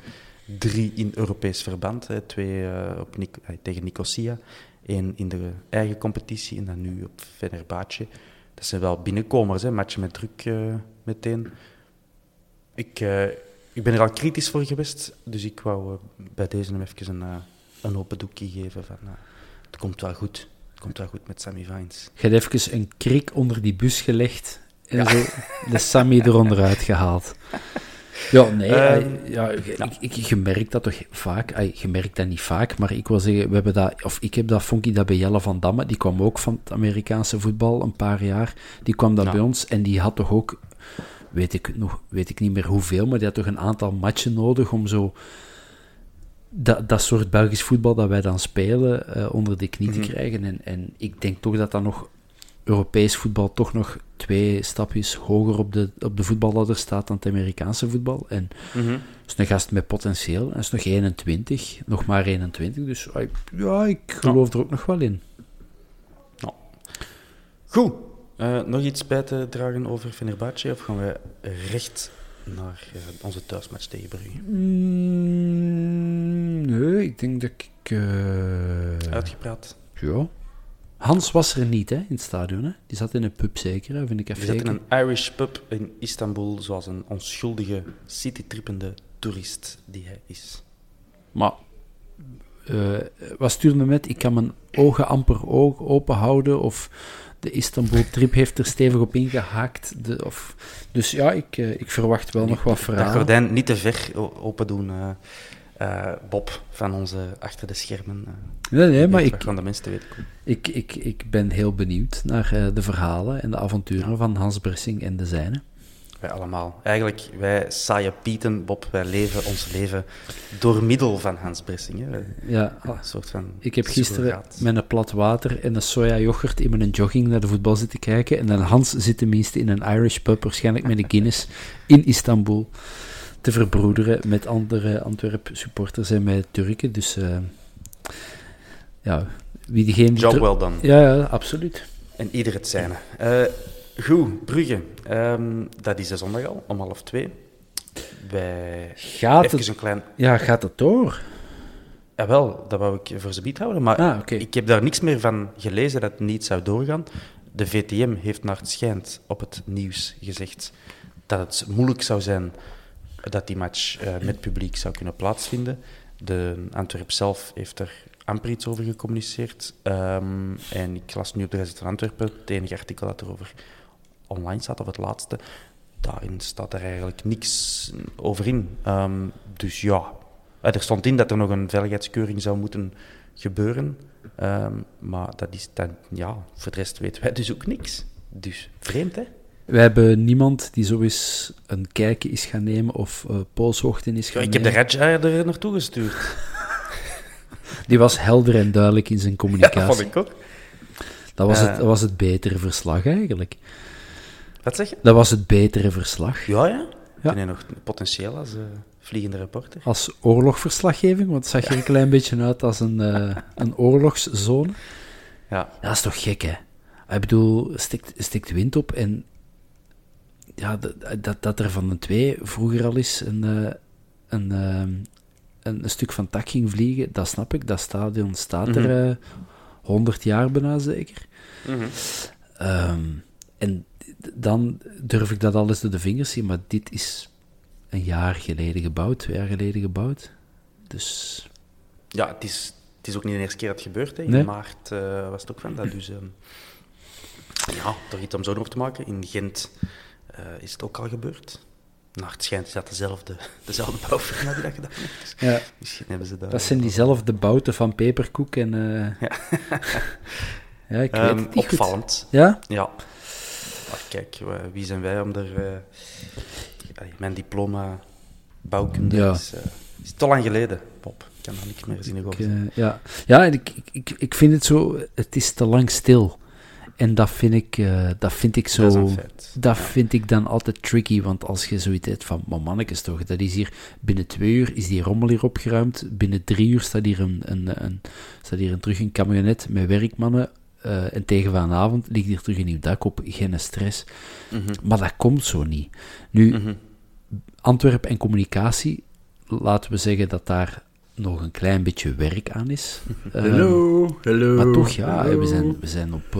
drie in Europees verband. Hè. Twee eh, op eh, tegen Nicosia, één in de eigen competitie en dan nu op Fenerbahce. Dat zijn wel binnenkomers, hè. matchen met druk eh, meteen. Ik, ik ben er al kritisch voor geweest, dus ik wou bij deze hem even een, een open doekje geven van... het komt wel goed. Komt wel goed met Sammy Vines. Je hebt even een krik onder die bus gelegd en zo de Sammy eronder uitgehaald. Ja, nee, Ehm, eh, ja, ik, ik, je merkt dat toch vaak. Je merkt dat niet vaak, maar ik wil zeggen, we hebben dat, of ik heb dat, ik dat bij Jelle van Damme, die kwam ook van het Amerikaanse voetbal een paar jaar. Die kwam dat bij ons en die had toch ook, weet ik, nog, weet ik niet meer hoeveel, maar die had toch een aantal matchen nodig om zo dat, dat soort Belgisch voetbal dat wij dan spelen eh, onder de knie Mhm. te krijgen. En, en ik denk toch dat dat nog Europees voetbal toch nog twee stapjes hoger op de, op de voetballadder staat dan het Amerikaanse voetbal. En is een gast met potentieel. Hij is nog 21, nog maar 21. Dus ja, ik geloof er ook nog wel in. Goed. Eh, nog iets bij te dragen over Fenerbahce, of gaan we recht naar eh, onze thuismatch tegen Brugge? Mm, nee, ik denk dat ik... eh, Uitgepraat. ja. Hans was er niet hè, in het stadion. Hè? Die zat in een pub zeker, hè? vind ik We even zitten in een Irish pub in Istanbul, zoals een onschuldige, citytrippende toerist die hij is. Maar eh, wat stuurde met? Ik kan mijn ogen amper oog open houden. Of de Istanbul-trip heeft er stevig op ingehaakt. De, of, dus ja, ik, eh, ik verwacht wel nog wat Dat verhalen. gordijn niet te ver open doen, eh, eh, Bob, van onze achter de schermen. eh, Nee, nee, maar ik, wat gaan de mensen te weten komen. ik, ik, ik ben heel benieuwd naar eh, de verhalen en de avonturen van Hans Bressing en de zijne. Wij allemaal. Eigenlijk, wij saaie pieten, Bob, wij leven ons leven door middel van Hans Bressing. Hè. Wij- Ja, Een soort van ik heb gisteren met een plat water en een soja yoghurt in mijn jogging naar de voetbal zitten kijken. En dan Hans zit tenminste in een Irish pub, waarschijnlijk met een Guinness, in Istanbul. Te verbroederen met andere Antwerp supporters en met Turken. Dus eh, ja, wie diegene... die Job well done. Ja, ja, absoluut. En ieder het zijne. Eh, goed, Brugge. Ehm, dat is de zondag al, om half twee. Wij... Gaat Even het, een klein... ja, gaat het door? Jawel, dat wou ik voor ze bied houden, maar Ah, ik heb daar niks meer van gelezen dat het niet zou doorgaan. De VTM heeft naar het schijnt op het nieuws gezegd dat het moeilijk zou zijn dat die match eh, met publiek zou kunnen plaatsvinden. De Antwerp zelf heeft er amper iets over gecommuniceerd. Ehm, en ik las nu op de Gazet van Antwerpen het enige artikel dat erover online staat, of het laatste. Daarin staat er eigenlijk niks over in. Ehm, dus ja, Eh, er stond in dat er nog een veiligheidskeuring zou moeten gebeuren. Ehm, maar dat is dan, ja, voor de rest weten wij dus ook niks. Dus vreemd, hè? We hebben niemand die zo eens een kijkje is gaan nemen of eh polshoogte is Ja, gaan ik heb de nemen. Raja er naartoe gestuurd. Die was helder en duidelijk in zijn Ja, communicatie. dat vond ik ook. Dat was, Eh. het, dat was het betere verslag eigenlijk. Wat zeg je? Dat was het betere verslag. Ja, ja. Ja. Ben je nog potentieel als eh, vliegende reporter? Als oorlogverslaggeving, want het zag er een klein beetje uit als een, eh, een oorlogszone. Ja. Dat is toch gek, hè? Ik bedoel, stikt, stikt wind op en ja, dat, dat, er van de twee vroeger al eens een, eh, een, eh, een, een stuk van tak ging vliegen, dat snap ik. Dat stadion staat er eh 100 jaar bijna zeker. Ehm, en dan durf ik dat alles door de vingers zien, maar dit is een jaar geleden gebouwd, twee jaar geleden gebouwd. Dus Ja, het is, het is ook niet de eerste keer dat het gebeurt. Hè. In Nee. maart was het ook van dat. Dus ehm, ja, toch iets om zo over te maken. In Gent eh, is het ook al gebeurd. Naar het schijnt is dat dezelfde, dezelfde bouwfirma die dat gedaan heeft. Dus ja, misschien hebben ze daar... dat zijn diezelfde bouten van peperkoek en... eh, Ja, ik Ehm, weet het niet goed. opvallend. Ja? Ja. Maar kijk, wie zijn wij om er... eh, mijn diploma bouwkunde Ja. is, is te lang geleden, Bob. Ik kan daar niks meer zien. Ik, eh, ja, ja ik, ik, ik vind het zo... Het is te lang stil. En dat vind ik, eh, dat vind ik zo... Dat vind ik dan altijd tricky, want als je zoiets hebt van, maar mannetjes toch, dat is hier, binnen twee uur is die rommel hier opgeruimd, binnen drie uur staat hier, een, een, een, staat hier een, terug een camionet met werkmannen, eh, en tegen vanavond ligt hier terug een nieuw dak op, geen stress. Mhm. Maar dat komt zo niet. Nu, Mhm. Antwerpen en communicatie, laten we zeggen dat daar nog een klein beetje werk aan is. Ehm, Hallo, hallo. maar toch, ja, hallo. we zijn, we zijn op,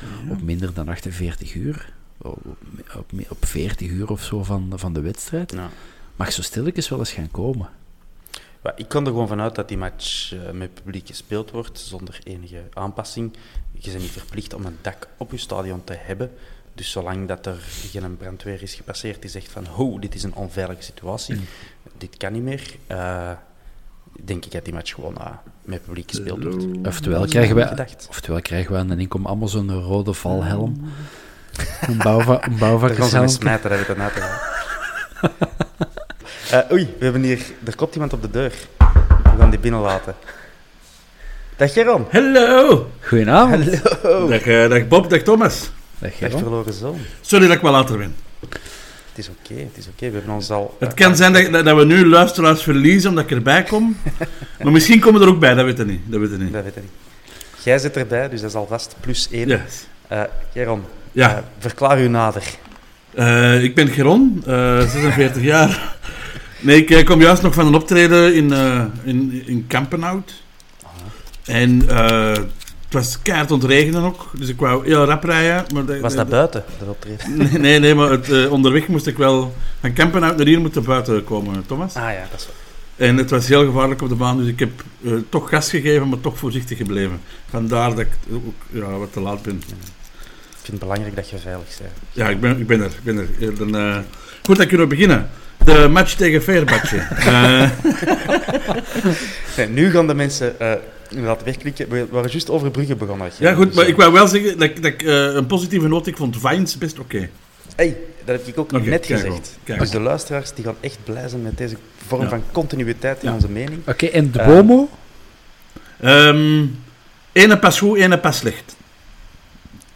eh, op minder dan 48 uur. Op, op, op 40 uur of zo van, van de wedstrijd. Ja. Mag zo stilletjes wel eens gaan komen. Ik kan er gewoon vanuit dat die match eh, met publiek gespeeld wordt, zonder enige aanpassing. Je bent niet verplicht om een dak op je stadion te hebben. Dus zolang dat er geen brandweer is gepasseerd die zegt van ho, dit is een onveilige situatie, dit kan niet meer, eh, denk ik dat die match gewoon eh, met publiek gespeeld wordt. Oftewel Dat krijgen, gedacht. oftewel krijgen we aan de inkom allemaal zo'n rode valhelm. Een, bouwva een bouwvakkershelm. smijten, dat weet ik uit te gaan. Eh, oei, we hebben hier... Er klopt iemand op de deur. We gaan die binnenlaten. Dag Geron. Hallo. Goedenavond. Hallo. Dag, eh, dag Bob, dag Thomas. Dag, Dag Geron. verloren zoon. Sorry dat ik wel later ben. Het is oké, het is oké. We hebben ons al... Het kan zijn dat, dat- we nu luisteraars verliezen omdat ik erbij kom. maar misschien komen we er ook bij, dat weet ik niet. Dat weet ik niet. Dat weet ik niet. Jij zit erbij, dus dat is alvast plus één. Yes. Eh, Geron, Ja, eh, verklaar u nader. Eh, ik ben Geron, eh 46 jaar. Nee, ik kom juist nog van een optreden in, in, in Kampenhout. En was keihard ontregenen ook, dus ik wou heel rap rijden. Maar de- Was de- dat buiten, dat optreden? Nee, nee, nee, maar het, eh, onderweg moest ik wel van Kampenhout naar hier moeten buiten komen, Thomas. Ah ja, dat is wel... En het was heel gevaarlijk op de baan, dus ik heb eh, toch gas gegeven, maar toch voorzichtig gebleven. Vandaar dat ik ook ja, wat te laat ben. Ik vind het belangrijk dat je veilig bent. Ja, ik ben, ik ben er. Ik ben er. Dan, eh, goed, dan kunnen we beginnen. De match tegen Feerbadje. Eh Nee, nu gaan de mensen inderdaad wegklikken. We waren juist over Brugge begonnen. ja, goed, Dus, maar eh, ik wou wel zeggen dat, ik- dat ik eh, een positieve noot, ik vond Vines best oké. Hey, dat heb ik ook net gezegd. kijk dus de luisteraars die gaan echt blij zijn met deze vorm Ja. van continuïteit in Ja. onze mening. Oké, en de Eh, Bomo? Ehm ene pas goed, ene pas slecht.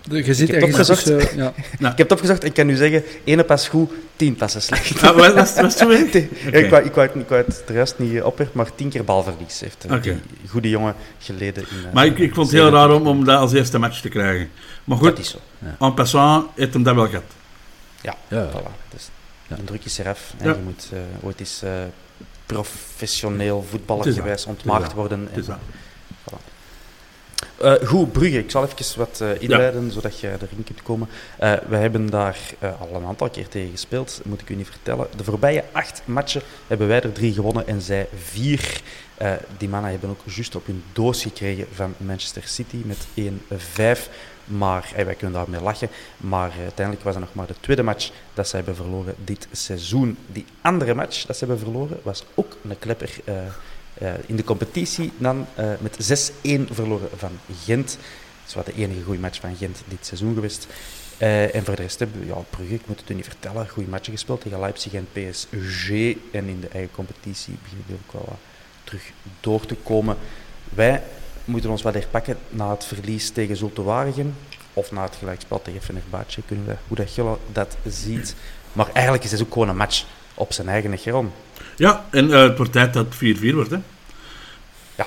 De- Je zit heb ergens opgezocht. tussen, ja. Ik heb het opgezocht en ik kan nu zeggen, ene pas goed, tien passen slecht. Ah, was, was, ik, wou, ik, wou het, ik wou het er juist niet opwerpen, maar tien keer balverlies heeft eh, die goede jongen geleden. In, eh, Maar ik, ik vond het heel raar om, om dat als eerste match te krijgen. Maar Dat goed, is zo. en passant heeft hem dat wel gehad. Ja, Ja. voilà. Dus Ja. Een druk is eraf en Ja. je moet eh, ooit eens eh, professioneel Het voetballer dat. Het ontmaagd dat. worden. En, dat. Eh, goed, Brugge. Ik zal even wat eh, inleiden, zodat je erin kunt komen. Eh, we hebben daar al een aantal keer tegen gespeeld, moet ik u niet vertellen. De voorbije acht matchen hebben wij er drie gewonnen en zij vier. Die mannen hebben ook juist op hun doos gekregen van Manchester City met 1-5. Maar eh, wij kunnen daarmee lachen. Maar uiteindelijk was het nog maar de tweede match dat ze hebben verloren dit seizoen. Die andere match dat ze hebben verloren was ook een klepper. Eh, in de competitie dan eh, met 6-1 verloren van Gent. Dat is wat de enige goede match van Gent dit seizoen geweest. Eh, en voor de rest hebben we, ja, Brugge, ik moet het u niet vertellen, goede matchen gespeeld tegen Leipzig en PSG. En in de eigen competitie beginnen we ook wel terug door te komen. Wij moeten ons wat herpakken na het verlies tegen Zulte Waregem. Of na het gelijkspel tegen Fenerbahce, kunnen we, hoe dat Gille dat ziet. Maar eigenlijk is het ook gewoon een match op zijn eigen grond. Ja, en eh, het wordt tijd dat het 4-4 wordt. Hè. Ja,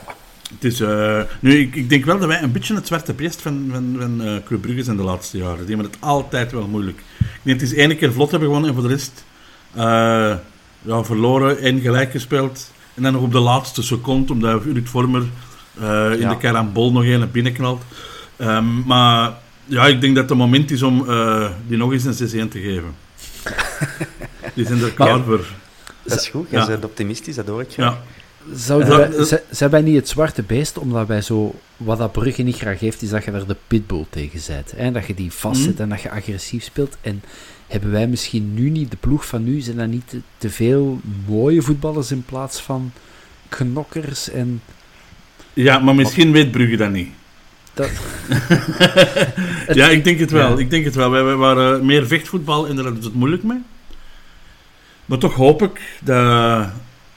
Het is, eh, nu, ik, ik denk wel dat wij een beetje het zwarte beest van, van, van eh Club Brugge zijn de laatste jaren. Die hebben het altijd wel moeilijk. Ik denk dat het is één keer vlot hebben gewonnen en voor de rest ja, verloren en gelijk gespeeld. En dan nog op de laatste seconde, omdat Ruud Vormer in Ja. de karambol nog één naar binnen knalt. Ehm, maar ja, ik denk dat het moment is om die nog eens een 6-1 te geven. die zijn er klaar voor. dat is goed. Je Ja. bent optimistisch, dat hoor ik. Ja. Zouden wij, z- zijn wij niet het zwarte beest, omdat wij zo... Wat dat Brugge niet graag heeft, is dat je daar de pitbull tegen zet. Hè? Dat je die vastzet Mhm. en dat je agressief speelt. En hebben wij misschien nu niet, de ploeg van nu, zijn dat niet te, te veel mooie voetballers in plaats van knokkers en... ja, maar misschien weet Brugge dat niet. dat, Ja, ik denk het wel. Ja. Ik denk het wel. Wij, wij waren meer vechtvoetbal en daar hadden we het moeilijk mee. Maar toch hoop ik dat...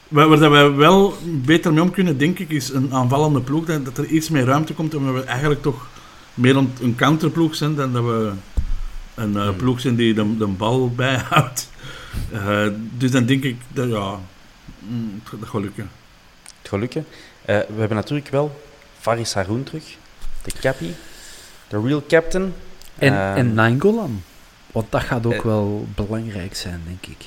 Waar, dat wij wel beter mee om kunnen, denk ik, is een aanvallende ploeg. Dat, dat er iets meer ruimte komt. Omdat we eigenlijk toch meer een, counterploeg zijn dan dat we een eh, ploeg zijn die de, de bal bijhoudt. Eh, dus dan denk ik dat, ja... mm, het gaat- dat gaat lukken. Het gaat lukken. Eh, we hebben natuurlijk wel Faris Haroun terug. De cappy. De real captain. en, Ehm, en Nainggolan. Want dat gaat ook wel belangrijk zijn, denk ik.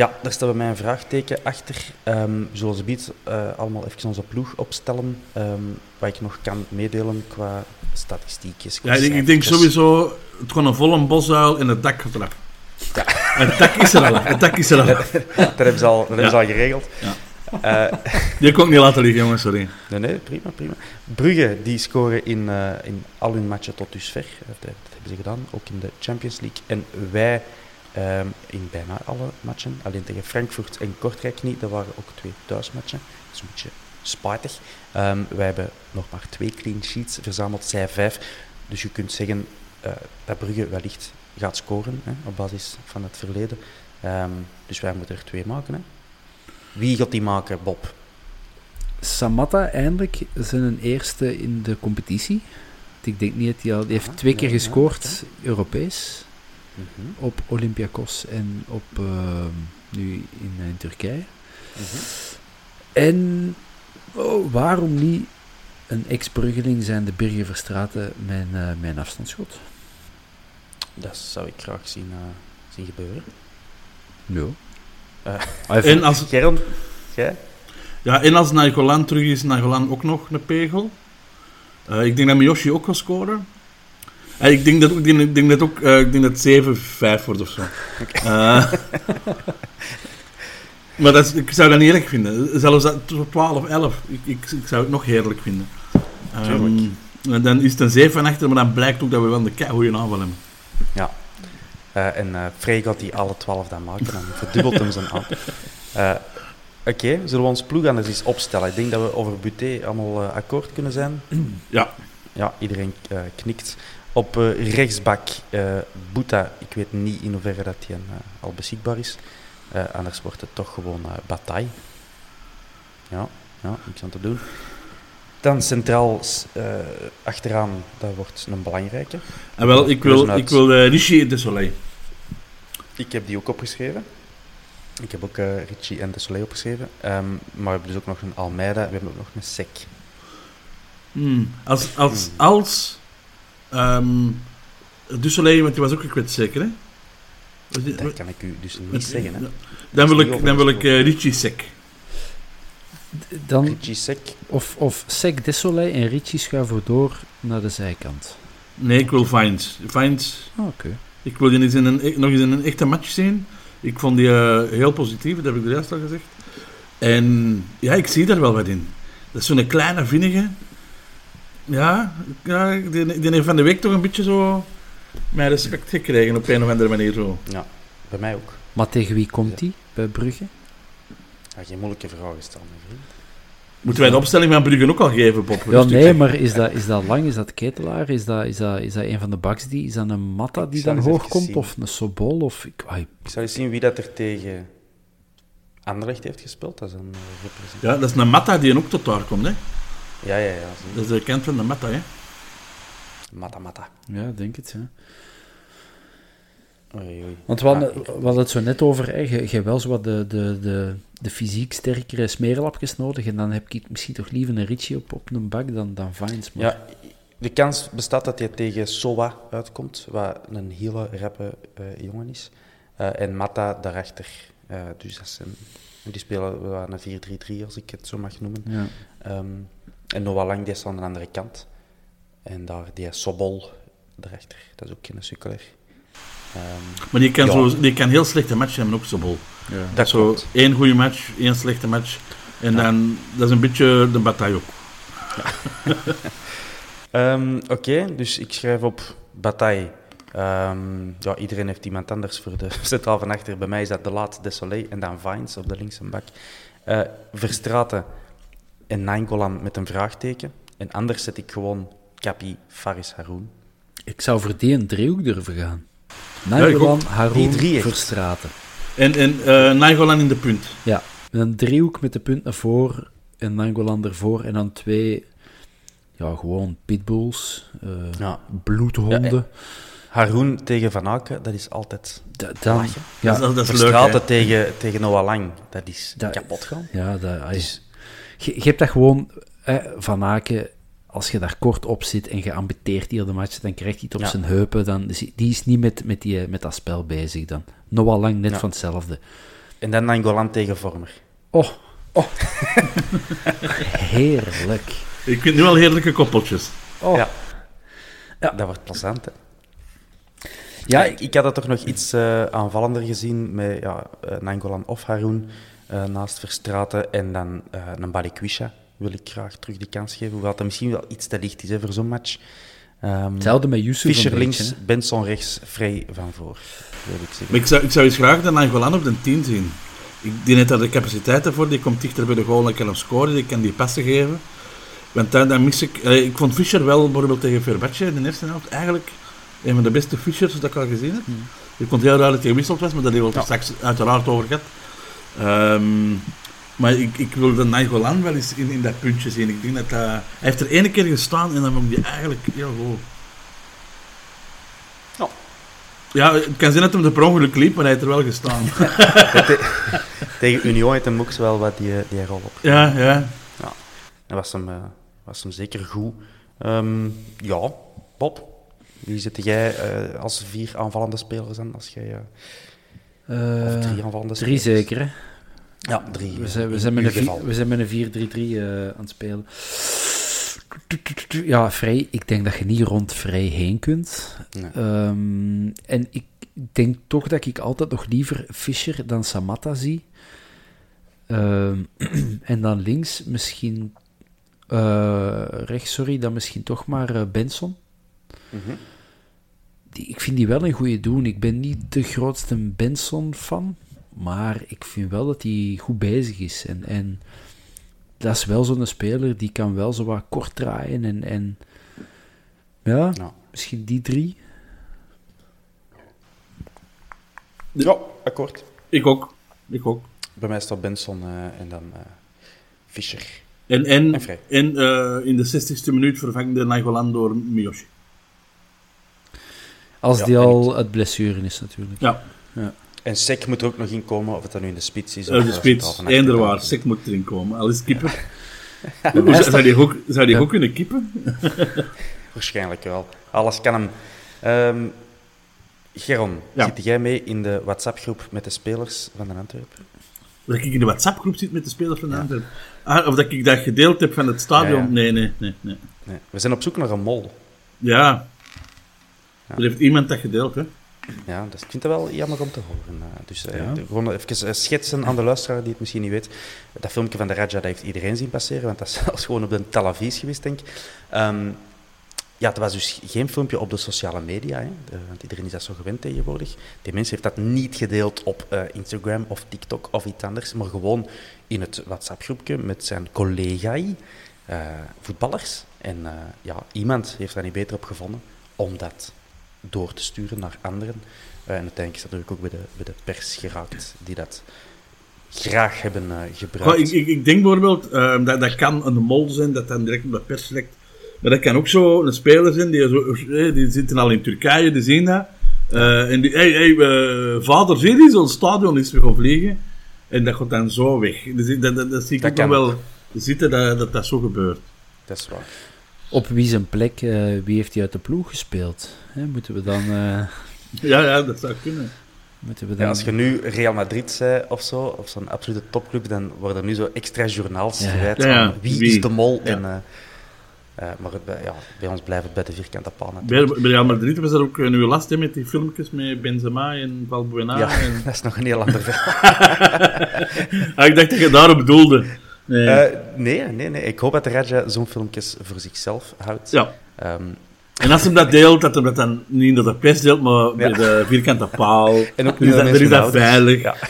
Ja, daar stellen we mij een vraagteken achter. Ehm zullen ze biedt eh, allemaal even onze ploeg opstellen. ehm, wat ik nog kan meedelen qua statistiekjes. qua Ja, ik, ik denk sowieso, het gewoon een volle bosuil en het dak gaat eraf. Het dak is er al, het dak is er al. Dat hebben ze al, dat hebben ze al geregeld. Ja. Eh, Die kon ik niet laten liggen, jongens, sorry. nee, nee, prima, prima. Brugge, die scoren in, eh, in al hun matchen tot dusver. Dat, dat hebben ze gedaan, ook in de Champions League. En wij ehm, in bijna alle matchen. Alleen tegen Frankfurt en Kortrijk niet. Dat waren ook twee thuismatchen. Dat is een beetje spijtig. Ehm, wij hebben nog maar twee clean sheets verzameld, zij vijf. Dus je kunt zeggen eh, dat Brugge wellicht gaat scoren hè, op basis van het verleden. Ehm, dus wij moeten er twee maken. Hè. Wie gaat die maken, Bob? Samatta eindelijk zijn eerste in de competitie. Ik denk niet dat hij al... Die heeft twee keer ja, ja, gescoord, Europees. Mhm. Op Olympiakos en op... ehm, nu in, in Turkije. Mhm. En oh, waarom niet een ex-Bruggeling zijn de Birger Verstraeten mijn, eh, mijn afstandsschot? Dat zou ik graag zien, eh, zien gebeuren. Ja. Eh, Hij En als, Germ, jij? ja, en als Nainggolan terug is, Nainggolan ook nog een pegel. Eh, ik denk dat Miyoshi ook gaat scoren. Eh, ik denk dat, ik denk, ik denk dat ook, eh, ik denk dat het 7-5 wordt of zo. Eh, maar dat is- ik zou dat niet eerlijk vinden. Zelfs dat 12-11, ik, ik, ik zou het nog heerlijk vinden. Ehm, Tuurlijk. en dan is het een 7 achter, maar dan blijkt ook dat we wel een goede aanval hebben. Ja. Eh, en eh Frey gaat die alle twaalf dan maken, dan verdubbelt hem zijn aan. Eh, Oké, zullen we ons ploeg anders eens opstellen? Ik denk dat we over Buté allemaal eh, akkoord kunnen zijn. Ja. Ja, iedereen eh, knikt. Op eh, rechtsbak, Boeta, ik weet niet in hoeverre dat hij eh, al beschikbaar is. Anders wordt het toch gewoon bataille. Ja, ja, niks aan te doen. Dan centraal achteraan, dat wordt een belangrijke. En wel, ik wil, uit. ik wil Rishi de Soleil. Ik heb die ook opgeschreven. Ik heb ook Richie en de Soleil opgeschreven. Ehm, maar we hebben dus ook nog een Almeida, we hebben ook nog een Sec. Hmm. Als, als, Hmm. als ehm Dusselein, want die was ook een kwets zeker, hè? Dat kan ik u dus niet met- zeggen. Hè. Dan wil ik, dan wil ik Richie Sek. Dan, Richie Sec. of, of Sek Desolé en Richie schuiven door naar de zijkant. Nee, ik wil Vines. Vines, Ah, Oké. ik wil die eens in een, e- nog eens in een echte match zien. Ik vond die eh, heel positief, dat heb ik er juist al gezegd. En ja, ik zie daar wel wat in. Dat is zo'n kleine, vinnige. Ja, ja die, die heeft van de week toch een beetje zo mijn respect gekregen op een of andere manier. Zo. Ja, bij mij ook. Maar tegen wie komt die bij Brugge? Ja, geen moeilijke vragen stellen, mijn vriend. Moeten wij de opstelling van Brugge ook al geven, Bob? Ja, nee, maar is dat, is dat lang? Is dat Ketelaar? Is dat, is dat, is dat een van de baks die... Is dat een Matta die dan hoog komt? zien. Of een Sobol? Of... Ik, ai, Ik zal eens zien wie dat er tegen Anderlecht heeft gespeeld. Dat is een eh, representant. Ja, dat is een Matta die ook tot daar komt, hè? Ja, ja, ja. Dat is de kant van de Matta, hè? Mata, mata. ja, denk het, ja. Oei, oei. Want we hadden, ik- we hadden het zo net over, hè. Je, je hebt wel zo wat de, de, de, de fysiek sterkere smeerlapjes nodig. En dan heb ik misschien toch liever een Richie op, op een bak dan, dan Vines. Maar Ja, de kans bestaat dat hij tegen Sowa uitkomt, wat een hele rappe eh, jongen is. Eh, en Mata daarachter. Eh, dus dat zijn, die spelen wel een 4-3-3, als ik het zo mag noemen. ja. Ehm, en Noah Lang, die is aan de andere kant. En daar die Sobol daarachter. Dat is ook geen sukkelaar. Ehm, Maar die kan, Ja. zo, die kan heel slechte matchen hebben, ook zo bol. dat Zo klopt. één goede match, één slechte match. En Ja. dan, dat is een beetje de bataille ook. Ehm, Oké, dus ik schrijf op Bataille. Ehm, ja, iedereen heeft iemand anders voor de centraal van achter. Bij mij is dat De Laat, Desolé en dan Vines op de linkse bak. Eh Verstraten en Nainggolan met een vraagteken. En anders zet ik gewoon Capi, Faris, Haroun. Ik zou voor die een driehoek durven gaan. Nainggolan, ook. Haroun. Verstraten. En, en uh, Nainggolan in de punt. Ja, een driehoek met de punt naar voren en Nainggolan ervoor. En dan twee, ja, gewoon pitbulls, eh, Ja. bloedhonden. Ja, Haroun tegen Van Aken, dat is altijd Da- dan, lachen. ja, dat, is- dat is leuk, tegen, tegen Noah Lang, dat is Dat- kapot gaan. ja, dat, ai. Je, je hebt dat gewoon, eh, Van Aken, als je daar kort op zit en je ambeteert hier de match, dan krijgt hij het op Ja. zijn heupen. Dan, is die is niet met, met, die, met dat spel bezig dan. Noah Lang net Ja. van hetzelfde. En dan Nangolan tegen Vormer. Oh, oh. heerlijk. Ik vind nu wel heerlijke koppeltjes. Oh. Ja. Ja. Dat wordt plezant, hè. Ja, ik, ik had het toch nog iets eh, aanvallender gezien met ja, eh, Nangolan of Haroun eh, naast Verstraten en dan eh een Balikwisha wil ik graag terug de kans geven. Hoewel dat misschien wel iets te licht is hè, voor zo'n match. Ehm, Hetzelfde met Yusuf Fischer links, hè. Benson rechts, Vrij van voor. Wil ik zeggen. Maar ik zou, ik zou eens graag de Nainggolan op de 10 zien. Ik die net daar de capaciteiten voor, die komt dichter bij de goal en kan hem scoren, die kan die passen geven. Want dan, dan mis ik... eh, ik vond Fischer wel bijvoorbeeld tegen Fenerbahce in de eerste helft eigenlijk een van de beste Fischers dat ik al gezien heb. Ik vond heel raar dat hij gewisseld was, maar daar hebben we het er straks uiteraard over gehad. Ehm, maar ik, ik wil de Nainggolan wel eens in, in dat puntje zien. Ik denk dat dat- hij heeft er ene keer gestaan en dan vond ik die eigenlijk heel goed. Ja. Ja, het kan zijn dat hem de per ongeluk liep, maar hij heeft er wel gestaan. Tegen Union heeft hem ook wel wat die, die rol op. ja, ja. Dat was hem, eh, was hem zeker goed. Ehm, ja, Bob. Wie zit jij eh, als vier aanvallende spelers dan? Als jij, eh, of Eh, drie aanvallende drie zeker, hè? Ja, drie. We zijn, we zijn met een we zijn met een 4-3-3 eh, aan het spelen. Ja, Vrij. Ik denk dat je niet rond Vrij heen kunt. Nee. Ehm, en ik denk toch dat ik altijd nog liever Fischer dan Samatta zie. Ehm, en dan links misschien... eh, rechts, sorry, dan misschien toch maar eh, Benson. Mhm. Die, ik vind die wel een goede doen. Ik ben niet de grootste Benson-fan, maar ik vind wel dat hij goed bezig is. En, en dat is wel zo'n speler die kan wel zo wat kort draaien. En, en ja, Ja. misschien die drie. ja, akkoord. Ik ook. Ik ook. Bij mij staat Benson eh, en dan eh, Fischer. En, en, En eh, in de 60ste minuut vervangt de Nainggolan door Miyoshi. Als Ja, die al het blessure is, natuurlijk. Ja, En Sek moet er ook nog in komen, of het dan nu in de spits is. of de eh, spits. van achter. Eender waar. Sek moet erin komen. Al is. Hoe zou zou die ook, zou die Ja. ook kunnen kippen? Waarschijnlijk wel. Alles kan hem. Ehm Geron, Ja. zit jij mee in de WhatsApp-groep met de spelers van de Antwerpen? Dat ik in de WhatsApp-groep zit met de spelers van de Antwerpen. Ah, of dat ik dat gedeeld heb van het stadion. Ja, ja. Nee, nee, nee, nee. Nee. We zijn op zoek naar een mol. Ja. Er heeft iemand dat gedeeld, hè. Ja, ik vind het wel jammer om te horen. eh. dus eh, Ja. gewoon even eh, schetsen aan de luisteraar die het misschien niet weet. Dat filmpje van de Raja, dat heeft iedereen zien passeren, want dat is zelfs gewoon op de televisie geweest, denk ik. Ehm, ja, het was dus geen filmpje op de sociale media, hè, want iedereen is dat zo gewend tegenwoordig. Die mens heeft dat niet gedeeld op Instagram of TikTok of iets anders, maar gewoon in het WhatsApp-groepje met zijn collega's, voetballers. En ja, iemand heeft daar niet beter op gevonden om dat door te sturen naar anderen. Eh, en uiteindelijk is dat natuurlijk ook bij de, bij de pers geraakt, die dat graag hebben eh, gebruikt. Ik, ik, ik denk bijvoorbeeld, eh, dat, dat kan een mol zijn dat dan direct op de pers lekt. Maar dat kan ook zo een speler zijn, die, zo, eh, die zitten al in Turkije, die zien dat. En die, hey, hey, vader, zie je, zo'n stadion is weer gaan vliegen. En dat gaat dan zo weg. Dus dat, dat, dat zie ik Dat ook wel zitten, dat, dat dat zo gebeurt. Dat is waar. Op wie zijn plek, eh, wie heeft hij uit de ploeg gespeeld? Hè, moeten we dan... eh, Ja, ja, dat zou kunnen. moeten we Ja, dan... als je nu Real Madrid zei of zo, of zo'n absolute topclub, dan worden er nu zo extra journaals Ja, ja. gewijd Ja, ja. aan wie, Wie? is de mol. Ja. En, eh, eh, maar het, ja, bij ons blijft het bij de vierkante paal Bij, natuurlijk. bij Real Madrid was er ook eh, nu last hè, met die filmpjes met Benzema en Valbuena. Ja, En... dat is nog een heel ander verhaal. Ah, ik dacht dat je daarop bedoelde. Nee. Eh, nee, nee, nee. Ik hoop dat Raja zo'n filmpjes voor zichzelf houdt. ja. Ehm, En als hem dat deelt, dat hem dat dan niet door de pers deelt, maar bij Ja. de vierkante paal. En ook niet dat, is dat veilig. Ja.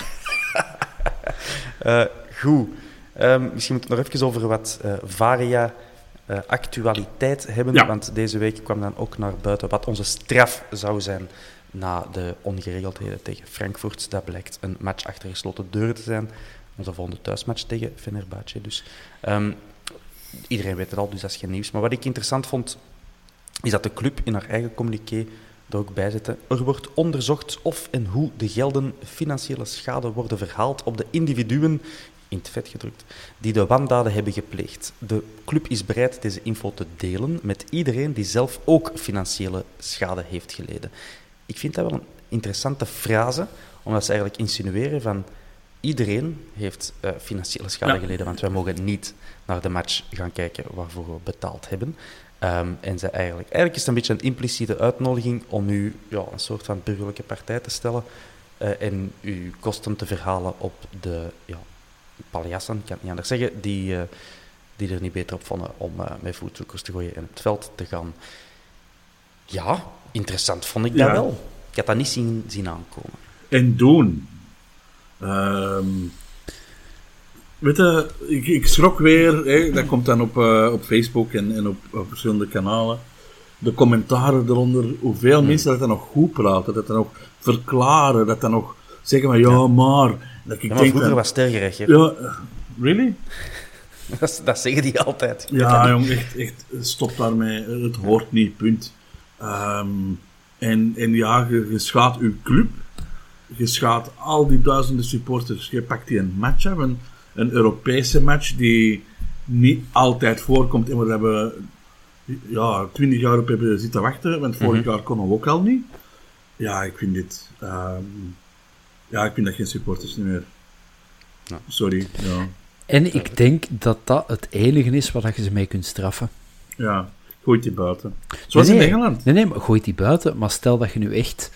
Eh, goed. Ehm, misschien moet ik nog even over wat eh, Varia eh, actualiteit hebben. Ja. Want deze week kwam dan ook naar buiten wat onze straf zou zijn na de ongeregeldheden tegen Frankfurt. Dat blijkt een match achter gesloten deuren te zijn. Onze volgende thuismatch tegen Fenerbahce. Dus ehm, iedereen weet het al, dus dat is geen nieuws. Maar wat ik interessant vond, is dat de club in haar eigen communiqué er ook bij zette. Er wordt onderzocht of en hoe de gelden financiële schade worden verhaald op de individuen, in het vet gedrukt, die de wandaden hebben gepleegd. De club is bereid deze info te delen met iedereen die zelf ook financiële schade heeft geleden. Ik vind dat wel een interessante frase, omdat ze eigenlijk insinueren van iedereen heeft eh, financiële schade Ja. geleden, want wij mogen niet naar de match gaan kijken waarvoor we betaald hebben. Ehm, en ze eigenlijk, eigenlijk is het een beetje een impliciete uitnodiging om u ja, een soort van burgerlijke partij te stellen eh, en uw kosten te verhalen op de ja, paljassen, ik kan het niet anders zeggen, die, eh, die er niet beter op vonden om met voetzoekers te gooien en op het veld te gaan. Ja, interessant vond ik dat Ja. wel. Ik had dat niet zien, zien aankomen. En doen. Ehm, weet je, ik, ik schrok weer. Hè, dat komt dan op, eh, op Facebook en, en op, op verschillende kanalen. De commentaren eronder. Hoeveel mensen dat dan nog goed praten. Dat dan nog verklaren. Dat dan nog zeggen van ja, maar. Dat ik Ja, maar denk vroeger dan- was stergerecht. Ja, really? Dat, dat zeggen die altijd. Ja, jong, echt, echt, stop daarmee. Het hoort niet, punt. Ehm, en, en ja, je, je schaadt uw club. Je schaadt al die duizenden supporters. Je pakt die een match af, een, een Europese match die niet altijd voorkomt en we ja, twintig jaar op hebben zitten wachten. Want vorig jaar konden we ook al niet. Ja, ik vind dit... ehm, ja, ik vind dat geen supporters meer. Sorry, ja. En ik denk dat dat het enige is waar je ze mee kunt straffen. Ja, gooit die buiten. Zoals nee, in. Engeland. Nee, nee, maar gooit die buiten. Maar stel dat je nu echt...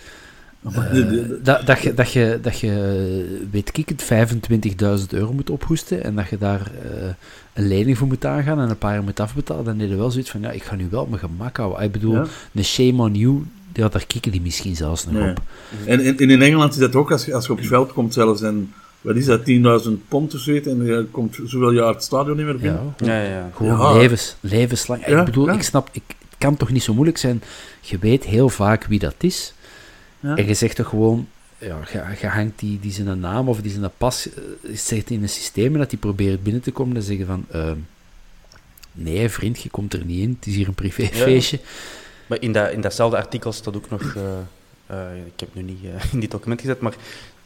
Eh, de- de- dat, dat, je, dat, je, dat je, weet ik het, 25.000 euro moet ophoesten en dat je daar eh, een lening voor moet aangaan en een paar jaar moet afbetalen, dan heb je wel zoiets van, ja, ik ga nu wel op mijn gemak houden. Ik bedoel, Ja. een shame on you, ja, daar kikken die misschien zelfs nog Nee. op. En, en, en in Engeland is dat ook, als je, als je op het veld komt zelfs, en wat is dat, 10.000 pond of zoiets, en je komt zoveel jaar het stadion niet meer binnen. Ja, Ja, ja, ja. Gewoon Ja. levens, levenslang. Ja, ik bedoel, ja. ik snap, ik, het kan toch niet zo moeilijk zijn. Je weet heel vaak wie dat is. Ja. En je zegt toch gewoon, ja, je, je hangt die, die zijn naam of die zijn pas, eh, zegt in een systeem en dat die probeert binnen te komen en zeggen van, ehm, nee vriend, je komt er niet in, het is hier een privéfeestje. Maar in, dat, in datzelfde artikel staat ook nog, eh, eh, ik heb nu niet in dit document gezet, maar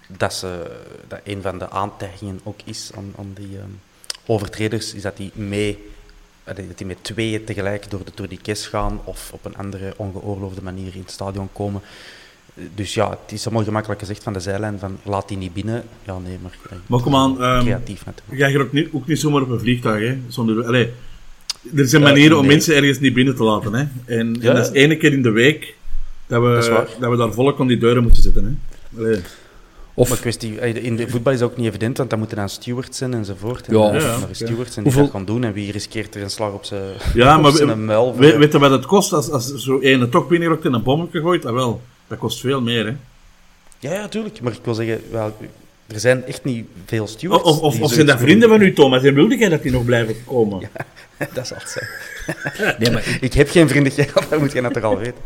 dat, ze, dat een van de aantijgingen ook is aan, aan die ehm, overtreders, is dat die mee dat die met tweeën tegelijk door de Tour de Kes gaan of op een andere ongeoorloofde manier in het stadion komen. Dus ja, het is allemaal gemakkelijk gezegd van de zijlijn van laat die niet binnen. Ja, nee, maar... eh, Maar kom aan, ehm, creatief natuurlijk. Ga je ook niet, ook niet zomaar op een vliegtuig, hè? Zonder, allee, er zijn Eh, manieren om nee. mensen ergens niet binnen te laten, hè? En, Ja. en dat is ene keer in de week dat we, dat we daar volk aan die deuren moeten zitten, hè? Allee. Of, Maar kwestie, eh, in de voetbal is dat ook niet evident, want dan moeten dan stewards zijn enzovoort. En Ja, of- stewards en die Hoeveel- dat gaan doen en wie riskeert er een slag op zijn Ja, op maar zijn muil. weet je wat het kost als, als zo ene toch binnenrokt en een bommetje gooit? Ah, wel, dat kost veel meer, hè? Ja, ja, tuurlijk. Maar ik wil zeggen, wel, er zijn echt niet veel stewards. Of, of, zijn dat vrienden van u, Thomas? En wilde jij dat die nog blijven komen? doen. dat zal het zijn. nee, maar Ik heb geen vrienden gehad, dat moet je net toch al weten.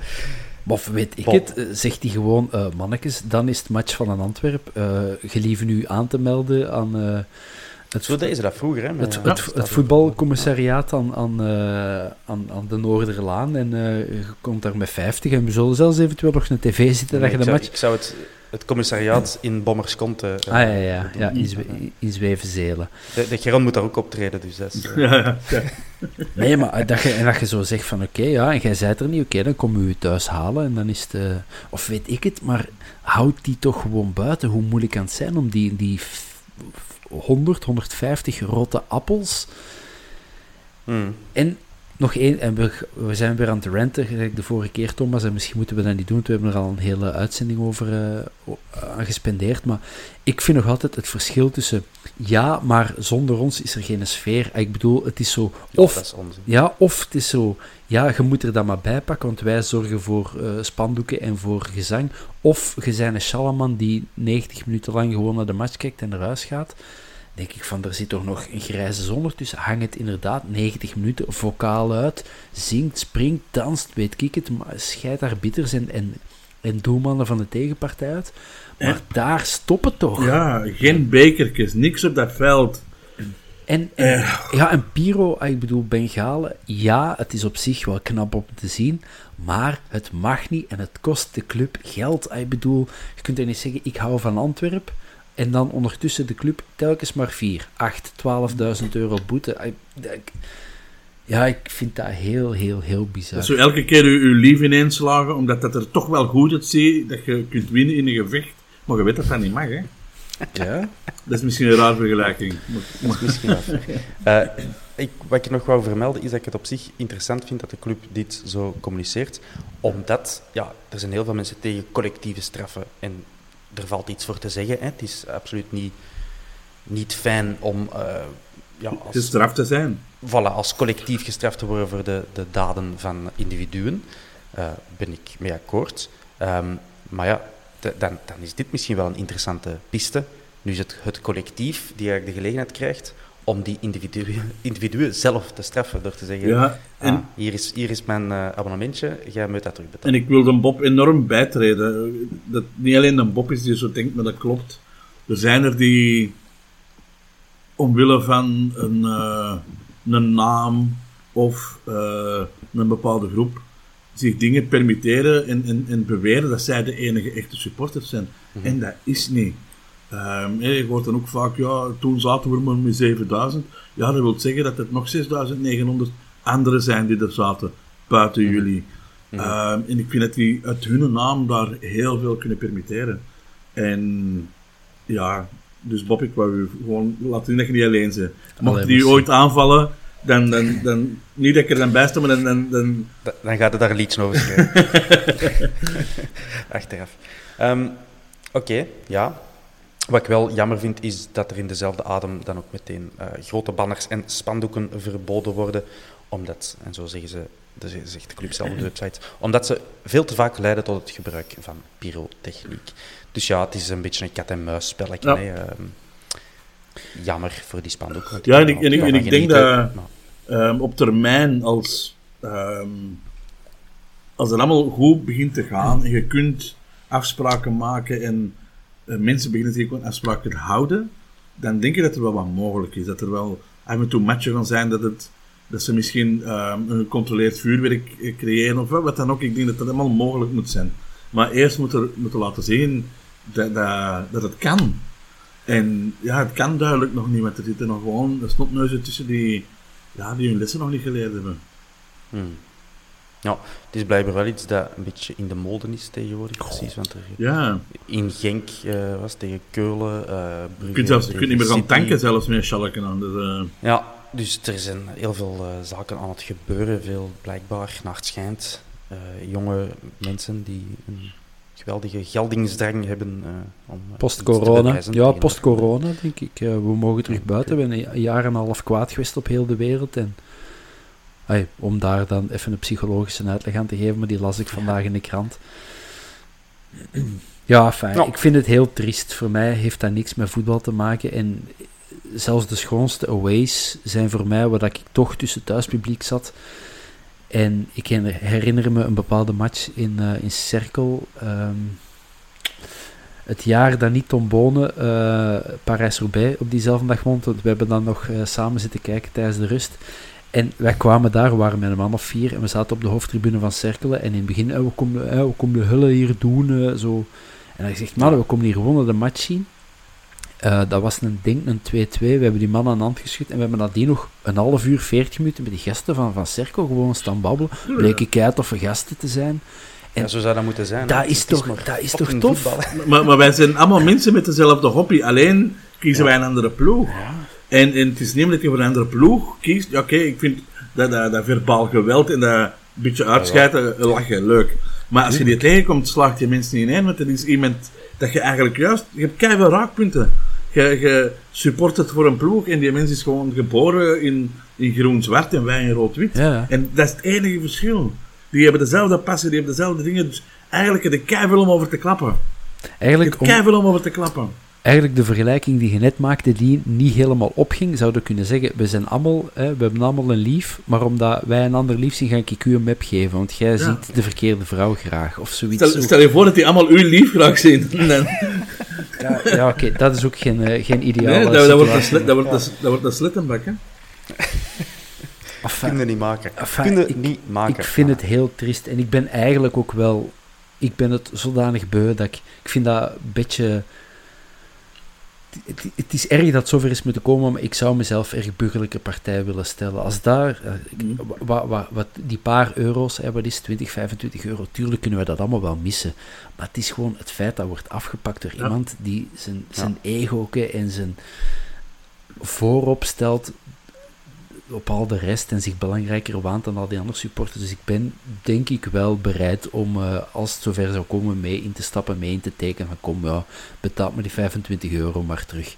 Of weet ik het, eh, zegt hij gewoon, eh, mannetjes, dan is het match van een Antwerp. eh gelieve u aan te melden aan eh, het, Zo deden ze dat vroeger, hè. met- het, ja, het, het voetbalcommissariaat aan, aan, eh, aan, aan de Noorderlaan. En eh, je komt daar met 50 en we zullen zelfs eventueel nog een tv zitten dat je ik, de zou, match... ik zou het, het commissariaat in Bommerskonte... eh, Ah ja, ja, ja in, in Zwevenzelen. de, de Geron moet daar ook optreden, dus dat is... eh, Ja, ja, ja. Nee, maar eh, dat je, en dat je zo zegt van oké, ja, en jij zijt er niet, oké, dan komen we je thuis halen en dan is het... eh, of weet ik het, maar houd die toch gewoon buiten. Hoe moeilijk kan het zijn om die, die 100, 150 rotte appels... hmm. En nog één, en we, we zijn weer aan het renten, gelijk de vorige keer, Thomas, en misschien moeten we dat niet doen, want we hebben er al een hele uitzending over eh, aan gespendeerd, maar ik vind nog altijd het verschil tussen, ja, maar zonder ons is er geen sfeer. Ik bedoel, het is zo, Ja, of dat is ja, of het is zo, ja, je moet er dan maar bij pakken, want wij zorgen voor eh, spandoeken en voor gezang. Of je bent een Shalaman die 90 minuten lang gewoon naar de match kijkt en naar huis gaat. Denk ik van, er zit toch nog een grijze zon tussen. Hang het inderdaad 90 minuten vocaal uit. Zingt, springt, danst, weet ik het. Maar scheid arbiters en, en, en doelmannen van de tegenpartij uit. Maar daar stop het toch. Ja, geen bekertjes, niks op dat veld. En, en ja, en Piro, ah, ik bedoel, Bengalen, ja, het is op zich wel knap om te zien, maar het mag niet en het kost de club geld. Ah, Ik bedoel, je kunt er niet zeggen, ik hou van Antwerp, en dan ondertussen de club telkens maar 4, 8, 12.000 euro boete. Ja, ik vind dat heel, heel, heel bizar. Dat zo elke keer je, je lief ineenslagen, omdat dat er toch wel goed uitziet, dat je kunt winnen in een gevecht. Maar je weet dat dat niet mag, hè. Ja? Dat is misschien een raar vergelijking. Maar- Misschien. Eh, ik, wat ik nog wou vermelden is dat ik het op zich interessant vind dat de club dit zo communiceert. Omdat, ja, er zijn heel veel mensen tegen collectieve straffen. En er valt iets voor te zeggen. Hè. Het is absoluut niet, niet fijn om eh, ja, Het is als, straf te zijn. voilà, als collectief gestraft te worden voor de, de daden van individuen. Eh, ben ik mee akkoord. Ehm, maar ja, dan, dan is dit misschien wel een interessante piste. Nu is het het collectief die eigenlijk de gelegenheid krijgt om die individuen, individuen zelf te straffen. Door te zeggen, Ja, en- ah, hier, is, hier is mijn eh, abonnementje, jij moet dat En terugbetalen. ik wil de Bob enorm bijtreden. Dat niet alleen een Bob is die zo denkt, maar dat klopt. Er zijn er die omwille van een, eh, een naam of eh, een bepaalde groep zich dingen permitteren en, en, en beweren dat zij de enige echte supporters zijn. En dat is niet. Ehm, je hoort dan ook vaak, ja, toen zaten we maar met 7000. Ja, dat wil zeggen dat er nog 6900 anderen zijn die er zaten, buiten jullie. Ehm, en ik vind dat die uit hun naam daar heel veel kunnen permitteren. En ja, dus Bob, ik wou u gewoon laten zien dat je niet alleen bent. Mocht die ooit aanvallen, dan, dan, dan, niet dat ik er dan bij sta, maar dan, dan, dan Da- Dan gaat het daar liedje over schrijven. Achteraf. Ehm, Oké, ja. Wat ik wel jammer vind, is dat er in dezelfde adem dan ook meteen eh, grote banners en spandoeken verboden worden. Omdat, en zo zeggen ze, dat zegt de club zelf op de website, omdat ze veel te vaak leiden tot het gebruik van pyrotechniek. Dus ja, het is een beetje een kat-en-muis spelletje. Ja. Ehm, jammer voor die spandoeken. Ja, en ik- en ik- en van ik denk dat- maar- Ehm, op termijn, als, ehm, als het allemaal goed begint te gaan en je kunt afspraken maken en eh, mensen beginnen zich aan afspraken te houden, dan denk ik dat er wel wat mogelijk is. Dat er wel af en toe matchen gaan zijn, dat, het, dat ze misschien ehm, een gecontroleerd vuurwerk eh, creëren of wat dan ook. Ik denk dat dat allemaal mogelijk moet zijn. Maar eerst moeten moeten laten zien dat, dat, dat het kan. En ja, het kan duidelijk nog niet, want er zitten nog gewoon snotneuzen tussen die, ja, die hun lessen nog niet geleerd hebben. Hmm. Ja, het is blijkbaar wel iets dat een beetje in de mode is tegenwoordig, precies. Want er Ja, in Genk eh, was tegen Keulen, eh Brugge... je kunt, zelfs, je kunt niet meer gaan tanken zelfs met schalken aan. Dus, eh, Ja, dus er zijn heel veel eh, zaken aan het gebeuren. Veel blijkbaar, naar het schijnt. eh, jonge mensen die een geweldige geldingsdrang hebben eh, om Post-corona. Ja, post-corona, denk ik. We mogen terug buiten. We zijn een jaar en een half kwaad geweest op heel de wereld. En, om daar dan even een psychologische uitleg aan te geven, maar die las ik vandaag in de krant. Ja, fijn. Ja. Ik vind het heel triest. Voor mij heeft dat niks met voetbal te maken. En zelfs de schoonste aways zijn voor mij waar dat ik toch tussen thuispubliek zat. En ik herinner- me een bepaalde match in, eh in Cerkel. ehm, het jaar dat niet Tom Bonen eh Parijs-Roubaix op diezelfde dag won. want We hebben dan nog eh, samen zitten kijken tijdens de rust. En wij kwamen daar, we waren met een man of vier, en we zaten op de hoofdtribune van Cerkelen. En in het begin, eh, we komen, eh, we komen de hullen hier doen, eh, zo. En hij zegt, man, we komen hier gewoon naar de match zien. Eh, dat was een denk een 2-2. We hebben die man aan de hand geschud. En we hebben nadien nog een half uur, 40 minuten met die gasten van, van Cerkel gewoon staan babbelen. Bleek ik uit of gasten te zijn. Ja, zo zou dat moeten zijn. Dat is toch- dat is toch tof? maar wij zijn allemaal mensen met dezelfde hobby, alleen kiezen wij een andere ploeg. En, en het is niet omdat je voor een andere ploeg kiest. Oké, ik vind dat, dat, dat verbaal geweld en dat beetje uitschijten, eh, lachen, leuk. Maar als je die tegenkomt, slaagt je mensen niet in, want er is iemand dat je eigenlijk juist... Je hebt keihard raakpunten. Je, je support het voor een ploeg en die mens is gewoon geboren in, in groen-zwart en wij in rood-wit. Ja. En dat is het enige verschil. Die hebben dezelfde passie, die eigenlijk de vergelijking die je net maakte, die niet helemaal opging, zouden kunnen zeggen, we zijn allemaal, hè, we hebben allemaal een lief, maar omdat wij een ander lief zien, ga ik u een map geven, want jij ziet de verkeerde vrouw graag, of zoiets. Stel, stel je voor dat die allemaal uw lief graag zien. Nee, Ja, ja oké, dat is ook geen, eh, geen ideale nee, dat, dat, wordt een dat, wordt een, dat wordt een slittenbak, hè. Enfin, Kun je niet maken. enfin, Kun je ik- niet maken. Ik vind het heel triest en ik ben eigenlijk ook wel. Ik ben het zodanig beu dat ik. Ik vind dat een beetje. Het, het is erg dat het zover is moeten komen, maar ik zou mezelf erg burgerlijke partij willen stellen. Als daar. eh, ik- Mm. wa- wa- wat, die paar euro's, hè, wat is 20, 25 euro, tuurlijk kunnen we dat allemaal wel missen. Maar het is gewoon het feit dat wordt afgepakt door Ja. iemand die zijn, zijn ego en zijn voorop stelt op al de rest en zich belangrijker waant dan al die andere supporters. Dus ik ben denk ik wel bereid om, eh, als het zover zou komen, mee in te stappen, mee in te tekenen. Van kom, ja, betaal me die 25 euro maar terug.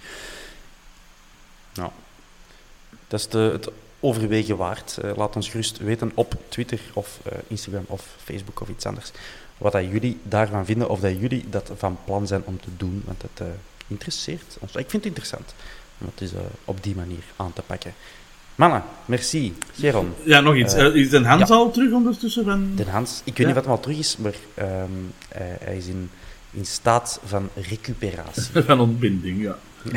Dat is het overwegen waard. Eh, laat ons gerust weten op Twitter of eh, Instagram of Facebook of iets anders. Wat dat jullie daarvan vinden of dat jullie dat van plan zijn om te doen. Want het interesseert ons. Ik vind het interessant om het dus, op die manier aan te pakken. Mannen, merci. Geron, Ja, nog iets. Eh, Eh, is Den Hans ja. al terug ondertussen? Van... Den Hans. Ik weet Ja. niet wat hem al terug is, maar ehm, hij, hij is in, in staat van recuperatie. van ontbinding, ja.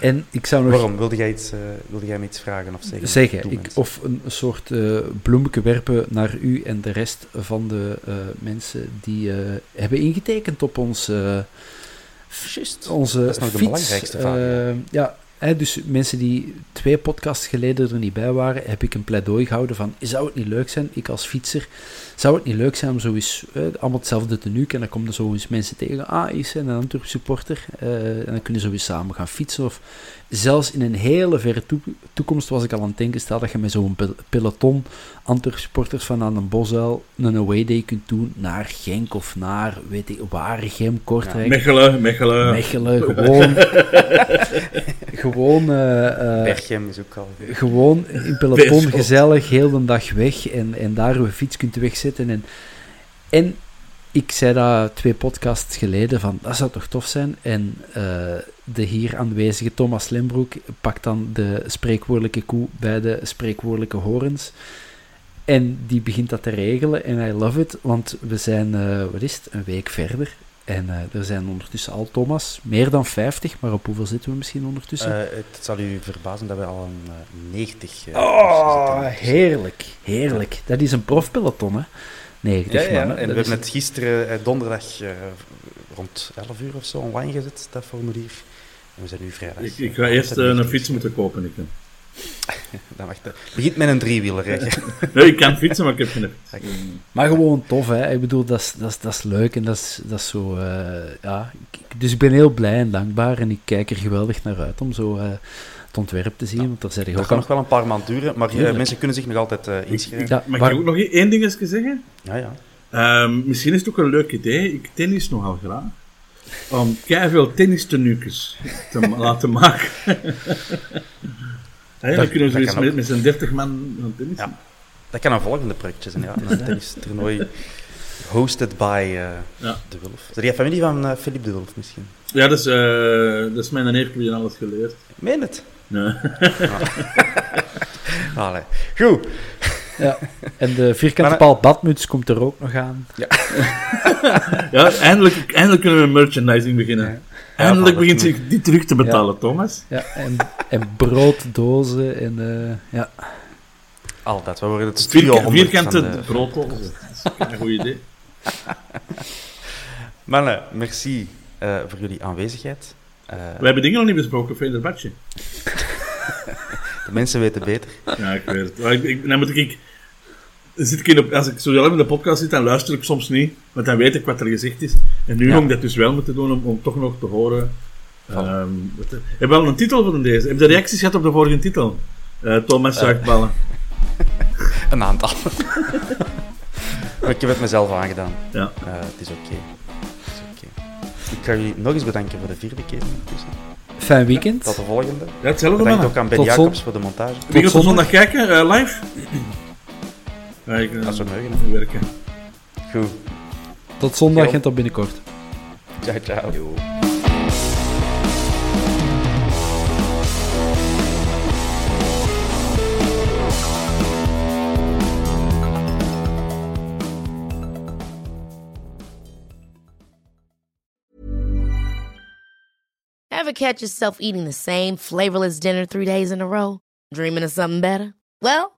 En ik zou nog Waarom? Wilde jij, iets, eh, wilde jij me iets vragen of zeggen? zeggen, ik, of een soort eh bloemetje werpen naar u en de rest van de eh, mensen die eh, hebben ingetekend op ons, eh, Juist. onze Dat is nog de belangrijkste vraag, ja. Dus mensen die twee podcasts geleden er niet bij waren, heb ik een pleidooi gehouden van, zou het niet leuk zijn, ik als fietser, zou het niet leuk zijn om zo eens, allemaal hetzelfde tenue, en dan komen er zo eens mensen tegen, ah, is een Antwerp supporter, eh, en dan kunnen ze weer samen gaan fietsen, of zelfs in een hele verre toe- toekomst was ik al aan het denken, stel dat je met zo'n pel- peloton Antwerp supporters van aan een bosuil een away day kunt doen naar Genk of naar, weet ik, Waregem, Kortrijk, Mechelen, Mechelen. Mechelen, gewoon, gewoon, eh, eh, Berchem is ook al... gewoon in peloton gezellig, heel de dag weg en, en daar uw fiets kunt wegzetten. En, en ik zei dat twee podcasts geleden van, dat zou toch tof zijn? En eh, de hier aanwezige Thomas Lembroek pakt dan de spreekwoordelijke koe bij de spreekwoordelijke horens. En die begint dat te regelen en I love it, want we zijn, eh, wat is het, een week verder. En eh, er zijn ondertussen al, Thomas, meer dan 50, maar op hoeveel zitten we misschien ondertussen? Eh, het zal u verbazen dat wij al een eh, 90 eh, Oh, zitten. heerlijk, heerlijk. Dat is een profpeloton, hè? 90 Ja, ja, man. hè. en we hebben het gisteren, donderdag, eh, rond 11 uur of zo online gezet, dat formulier. En we zijn nu vrijdag. Ik, ik ga eerst een fiets moeten kopen. Ik. Dan wacht, eh, begint met een driewieler. hè. Nee, ik kan fietsen, maar ik heb geen fiets. Maar gewoon tof, hè? Ik bedoel, dat is, dat is, dat is leuk en dat is, dat is zo, eh, ja. Dus ik ben heel blij en dankbaar en ik kijk er geweldig naar uit om zo eh, het ontwerp te zien, want daar zit ik Dat ook kan nog wel een paar maanden duren, maar mensen kunnen zich nog altijd eh, inschrijven. Ja, Mag waar- ik ook nog één ding eens zeggen? Ja, ja. Ehm, misschien is het ook een leuk idee. Ik tennis nogal graag. Om veel tennistenuukjes te ma- laten maken. Hey, dan kunnen we zoiets met, met z'n 30 man gaan tennissen. Ja. Dat kan een volgende projectje zijn, ja. Een tennistoernooi hosted by eh, Ja. De Wulf. Zijn jij familie van eh, Philippe De Wulf misschien? Ja, dat is, eh, dat is mijn neef, je alles geleerd. Meen het? Nee. Allee. Goed. ja. En de vierkante Maar- paal badmuts komt er ook nog aan. Ja, eindelijk, eindelijk kunnen we merchandising beginnen. Eindelijk begint zich die terug te betalen, Thomas. Ja, en, en brooddozen en eh, ja. Al dat. We worden het studio onder vierkante de- broodkool. Dat is een goed idee. Mannen, merci eh, voor jullie aanwezigheid. Eh, We hebben dingen nog niet besproken, Fenerbahce. de mensen weten beter. Ja, ik weet het. Maar ik, ik, dan moet ik, dan zit ik in op, als ik zo zelf in de podcast zit, dan luister ik soms niet, want dan weet ik wat er gezegd is. En nu Ja. ik dat dus wel moeten doen om, om toch nog te horen. Ehm wat, heb je wel een titel voor deze? Heb je reacties gehad op de vorige titel? Eh, Thomas zuigt ballen. Een aantal. maar ik heb het mezelf aangedaan. Ja. Eh, het is oké. Oké. Ik ga jullie nog eens bedanken voor de vierde keer. Fijn weekend. Tot de volgende. Ja, hetzelfde Bedankt man. ook aan Ben Tot Jacobs voor de montage. Op zondag. zondag kijken? eh, live? Ja, ik, eh, Als we mogen, werken. Goed. Tot zondag Ja. en tot binnenkort. Ciao, ciao. Ever catch yourself eating the same flavorless dinner three days in a row? Dreaming of something better? Well,